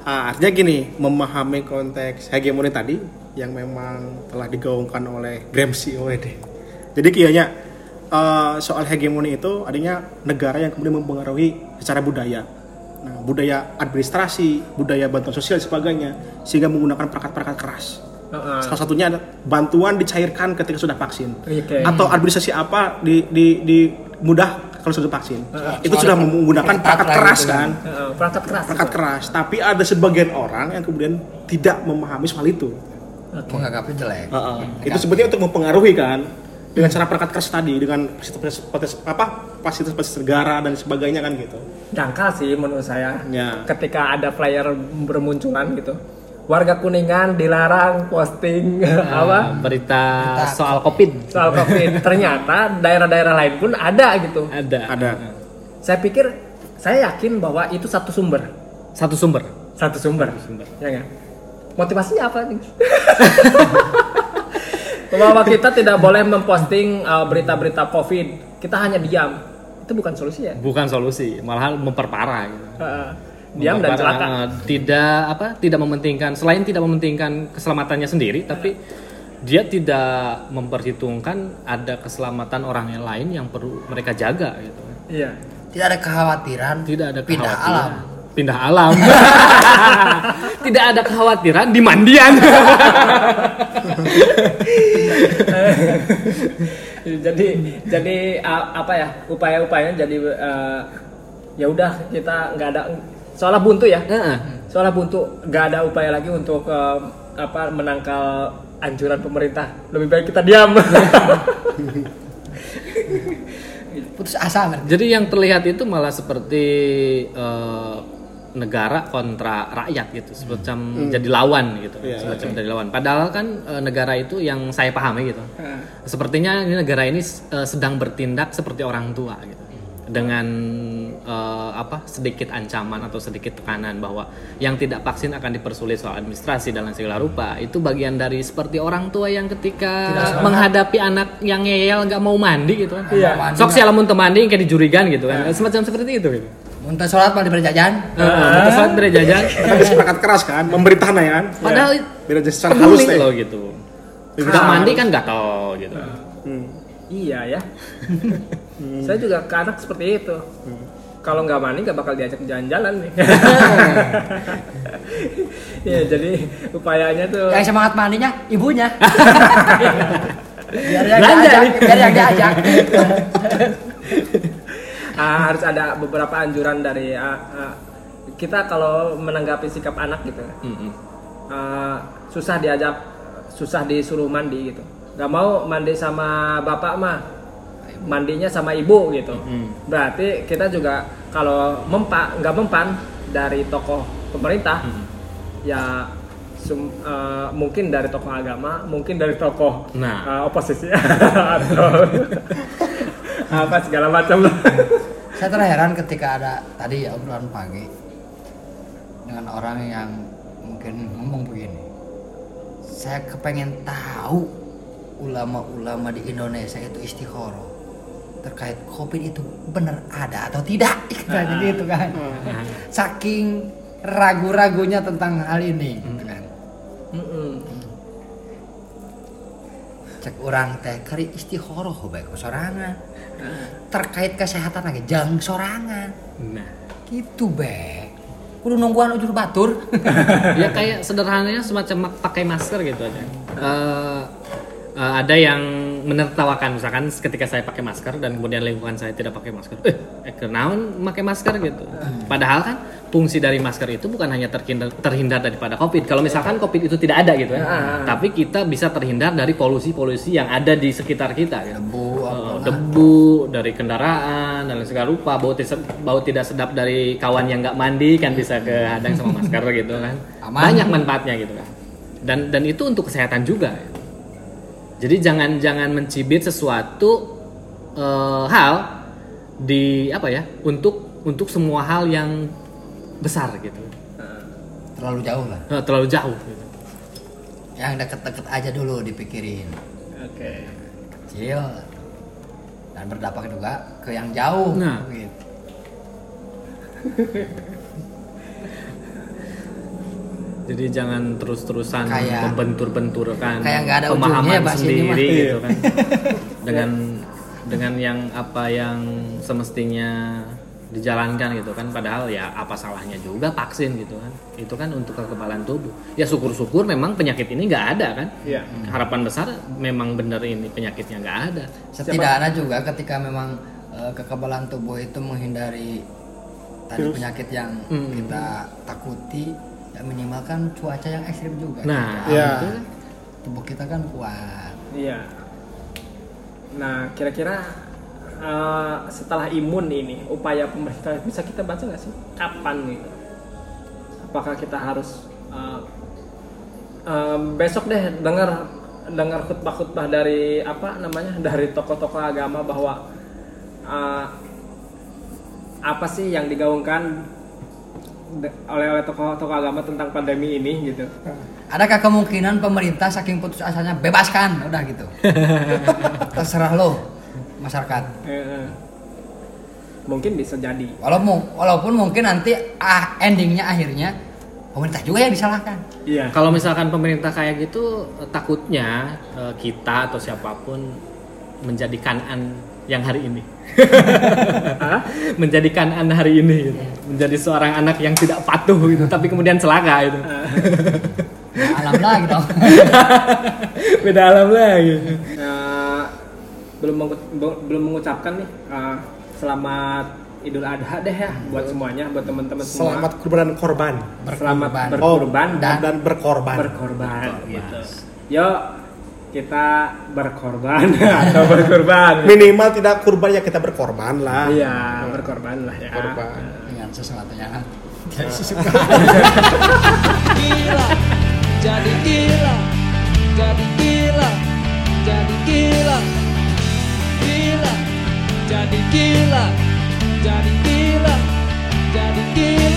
[SPEAKER 5] ah, artinya gini, memahami konteks hegemoni tadi yang memang telah digaungkan oleh Gramsci OED. Jadi kayaknya eh, soal hegemoni itu artinya negara yang kemudian mempengaruhi secara budaya. Nah, budaya administrasi, budaya bantuan sosial dan sebagainya sehingga menggunakan perangkat-perangkat keras.
[SPEAKER 1] Heeh.
[SPEAKER 5] Salah satunya ada bantuan dicairkan ketika sudah vaksin.
[SPEAKER 1] Oke.
[SPEAKER 5] Atau administrasi apa di, di, di mudah kalau sudah vaksin. itu sudah menggunakan perangkat keras
[SPEAKER 3] gitu kan.
[SPEAKER 1] Heeh, perangkat keras
[SPEAKER 5] perangkat keras tapi ada sebagian orang yang kemudian tidak memahami soal itu
[SPEAKER 3] menganggapnya jelek.
[SPEAKER 5] Itu sebetulnya untuk mempengaruhi kan dengan cara perangkat keras tadi dengan fasilitas fasilitas- apa fasilitas fasilitas negara dan sebagainya kan gitu.
[SPEAKER 1] Dangkal sih menurut saya
[SPEAKER 5] Ya.
[SPEAKER 1] ketika ada flyer bermunculan gitu. Warga kuningan dilarang posting apa?
[SPEAKER 2] berita soal covid.
[SPEAKER 1] Soal covid. Ternyata daerah-daerah lain pun ada gitu.
[SPEAKER 2] Ada.
[SPEAKER 5] Ada.
[SPEAKER 1] Saya pikir saya yakin bahwa itu satu sumber.
[SPEAKER 2] Satu sumber.
[SPEAKER 1] Satu sumber, ya nggak? Motivasinya apa nih? Bahwa kita tidak boleh memposting uh, berita-berita covid. Kita hanya diam. Itu bukan solusi ya?
[SPEAKER 2] Bukan solusi malahan memperparah gitu.
[SPEAKER 1] Uh, diam dan celaka.
[SPEAKER 2] eh, tidak apa tidak mementingkan selain tidak mementingkan keselamatannya sendiri tapi dia tidak memperhitungkan ada keselamatan orang yang lain yang perlu mereka jaga gitu.
[SPEAKER 1] Iya.
[SPEAKER 3] Tidak ada kekhawatiran
[SPEAKER 2] tidak ada
[SPEAKER 3] pindah
[SPEAKER 2] kekhawatiran.
[SPEAKER 3] alam
[SPEAKER 2] pindah alam. Tidak ada kekhawatiran di mandian
[SPEAKER 1] jadi jadi uh, apa ya upaya-upayanya jadi uh, ya udah kita nggak ada soalnya buntu ya.
[SPEAKER 2] Heeh.
[SPEAKER 1] soalnya buntu nggak ada upaya lagi untuk uh, apa menangkal anjuran pemerintah. Lebih baik kita diam.
[SPEAKER 3] Putus asa kan
[SPEAKER 2] Jadi yang terlihat itu malah seperti eh, negara kontra rakyat gitu, semacam jadi lawan gitu,
[SPEAKER 5] Iya,
[SPEAKER 2] semacam jadi lawan. Padahal kan eh, negara itu yang saya pahami gitu, sepertinya ini negara ini eh, sedang bertindak seperti orang tua gitu, dengan eh, apa sedikit ancaman atau sedikit tekanan bahwa yang tidak vaksin akan dipersulit soal administrasi dan lain segala rupa. Itu bagian dari seperti orang tua yang ketika menghadapi anak yang ngeyel nggak mau mandi gitu kan.
[SPEAKER 1] Iya.
[SPEAKER 2] Sok si alamun temani kayak dijurigan gitu kan. Semacam seperti itu gitu.
[SPEAKER 3] Muntah sholat malah diberi jajan?
[SPEAKER 2] Heeh, terus saat beri jajan.
[SPEAKER 5] tapi perangkat keras kan pemerintahnya kan
[SPEAKER 2] Padahal
[SPEAKER 5] beda jelas secara halus deh.
[SPEAKER 2] Loh gitu. Nggak mandi kan gatel gitu.
[SPEAKER 1] iya ya. Saya juga ke anak seperti itu. Kalau nggak mandi nggak bakal diajak jalan-jalan nih. Ya jadi upayanya tuh
[SPEAKER 3] yang semangat mandinya ibunya. Biar yang diajak biar yang diajak
[SPEAKER 1] Ah, harus ada beberapa anjuran dari ah, ah, kita kalau menanggapi sikap anak gitu
[SPEAKER 2] Mm-mm.
[SPEAKER 1] ah, susah diajak susah disuruh mandi gitu. Nggak mau mandi sama bapak mah mandinya sama ibu gitu. Berarti kita juga kalau mempa nggak mempan dari tokoh pemerintah ya sum- ah, mungkin dari tokoh agama mungkin dari tokoh
[SPEAKER 2] Nah.
[SPEAKER 1] ah, oposisi. Atau apa segala macam
[SPEAKER 3] saya terheran ketika ada tadi ya obrolan pagi dengan orang yang mungkin ngomong begini. Saya kepengen tahu ulama-ulama di Indonesia itu istikharah terkait covid itu benar ada atau tidak. Katanya gitu kan. Saking ragu-ragunya tentang hal ini gitu kan.
[SPEAKER 1] Mm-mm.
[SPEAKER 3] cek orang teh kari istikharah baik sorangan terkait kesehatan lagi jangan sorangan
[SPEAKER 2] Nah,
[SPEAKER 3] gitu be kudu nungguan ujur batur.
[SPEAKER 2] ya kayak sederhananya semacam pakai masker gitu aja. Eh, eh, ada yang menertawakan misalkan ketika saya pakai masker dan kemudian lingkungan saya tidak pakai masker. Eh, eh kenaon pakai masker gitu. Padahal kan fungsi dari masker itu bukan hanya terhindar, terhindar daripada covid. Kalau misalkan covid itu tidak ada gitu ya, tapi kita bisa terhindar dari polusi-polusi yang ada di sekitar kita. Gitu.
[SPEAKER 3] Debu, apalah.
[SPEAKER 2] debu dari kendaraan dan segala rupa bau, tis- bau tidak sedap dari kawan yang nggak mandi kan bisa kehadang sama masker gitu kan
[SPEAKER 3] Aman.
[SPEAKER 2] banyak manfaatnya gitu kan dan dan itu untuk kesehatan juga gitu. jadi jangan jangan mencibit sesuatu eh, hal di apa ya untuk untuk semua hal yang besar gitu
[SPEAKER 3] Terlalu jauh lah.
[SPEAKER 2] Eh, terlalu jauh gitu.
[SPEAKER 3] Yang deket-deket aja dulu dipikirin.
[SPEAKER 1] Oke.
[SPEAKER 3] Kecil dan berdampak juga ke yang jauh.
[SPEAKER 2] Nah.
[SPEAKER 3] Gitu.
[SPEAKER 2] Jadi jangan terus-terusan membentur-benturkan
[SPEAKER 3] kayak nggak ada
[SPEAKER 2] pemahaman
[SPEAKER 3] ujungnya
[SPEAKER 2] sendiri gitu kan. dengan dengan yang apa yang semestinya dijalankan gitu kan padahal ya apa salahnya juga vaksin gitu kan itu kan untuk kekebalan tubuh ya syukur-syukur memang penyakit ini nggak ada kan
[SPEAKER 1] Iya.
[SPEAKER 2] harapan besar memang bener ini penyakitnya nggak ada
[SPEAKER 3] Setidaknya juga ketika memang eh, kekebalan tubuh itu menghindari tadi penyakit yang
[SPEAKER 2] Hmm.
[SPEAKER 3] kita takuti, ya minimal kan cuaca yang ekstrim juga.
[SPEAKER 2] Nah,
[SPEAKER 3] Gitu. Itu kan tubuh kita kan kuat.
[SPEAKER 1] Iya. Nah, kira-kira eh, setelah imun ini, upaya pemerintah bisa kita baca nggak sih? Kapan gitu? Apakah kita harus eh, eh, besok deh dengar dengar khutbah-khutbah dari apa namanya dari tokoh-tokoh agama bahwa eh, apa sih yang digaungkan oleh oleh tokoh-tokoh agama tentang pandemi ini gitu?
[SPEAKER 3] Adakah kemungkinan pemerintah saking putus asanya bebaskan, udah gitu. Terserah lo masyarakat.
[SPEAKER 1] Mungkin bisa jadi.
[SPEAKER 3] Walaupun walaupun mungkin nanti ah endingnya akhirnya pemerintah juga yang disalahkan.
[SPEAKER 1] Iya.
[SPEAKER 2] Kalau misalkan pemerintah kayak gitu, takutnya eh, kita atau siapa pun menjadi kanan yang hari ini. menjadi kanan hari ini gitu. Menjadi seorang anak yang tidak patuh gitu, tapi kemudian celaka gitu.
[SPEAKER 3] Ya, alam lagi dong.
[SPEAKER 2] Beda alam lagi.
[SPEAKER 1] Eh, belum mengu- belum mengucapkan nih eh, selamat Idul Adha deh ya buat semuanya, buat teman-teman semua.
[SPEAKER 5] Selamat kurban korban.
[SPEAKER 1] selamat
[SPEAKER 3] Berkorban.
[SPEAKER 1] berkurban
[SPEAKER 5] dan,
[SPEAKER 1] dan
[SPEAKER 5] dan berkorban.
[SPEAKER 1] berkorban gitu. Yuk kita berkorban atau berkorban.
[SPEAKER 5] Minimal tidak kurban ya kita berkorban lah.
[SPEAKER 1] Iya, berkorban lah ya.
[SPEAKER 5] Korban.
[SPEAKER 3] Dengan sesuatu yang
[SPEAKER 7] gila jadi gila jadi gila jadi gila. Gila jadi gila jadi gila jadi gila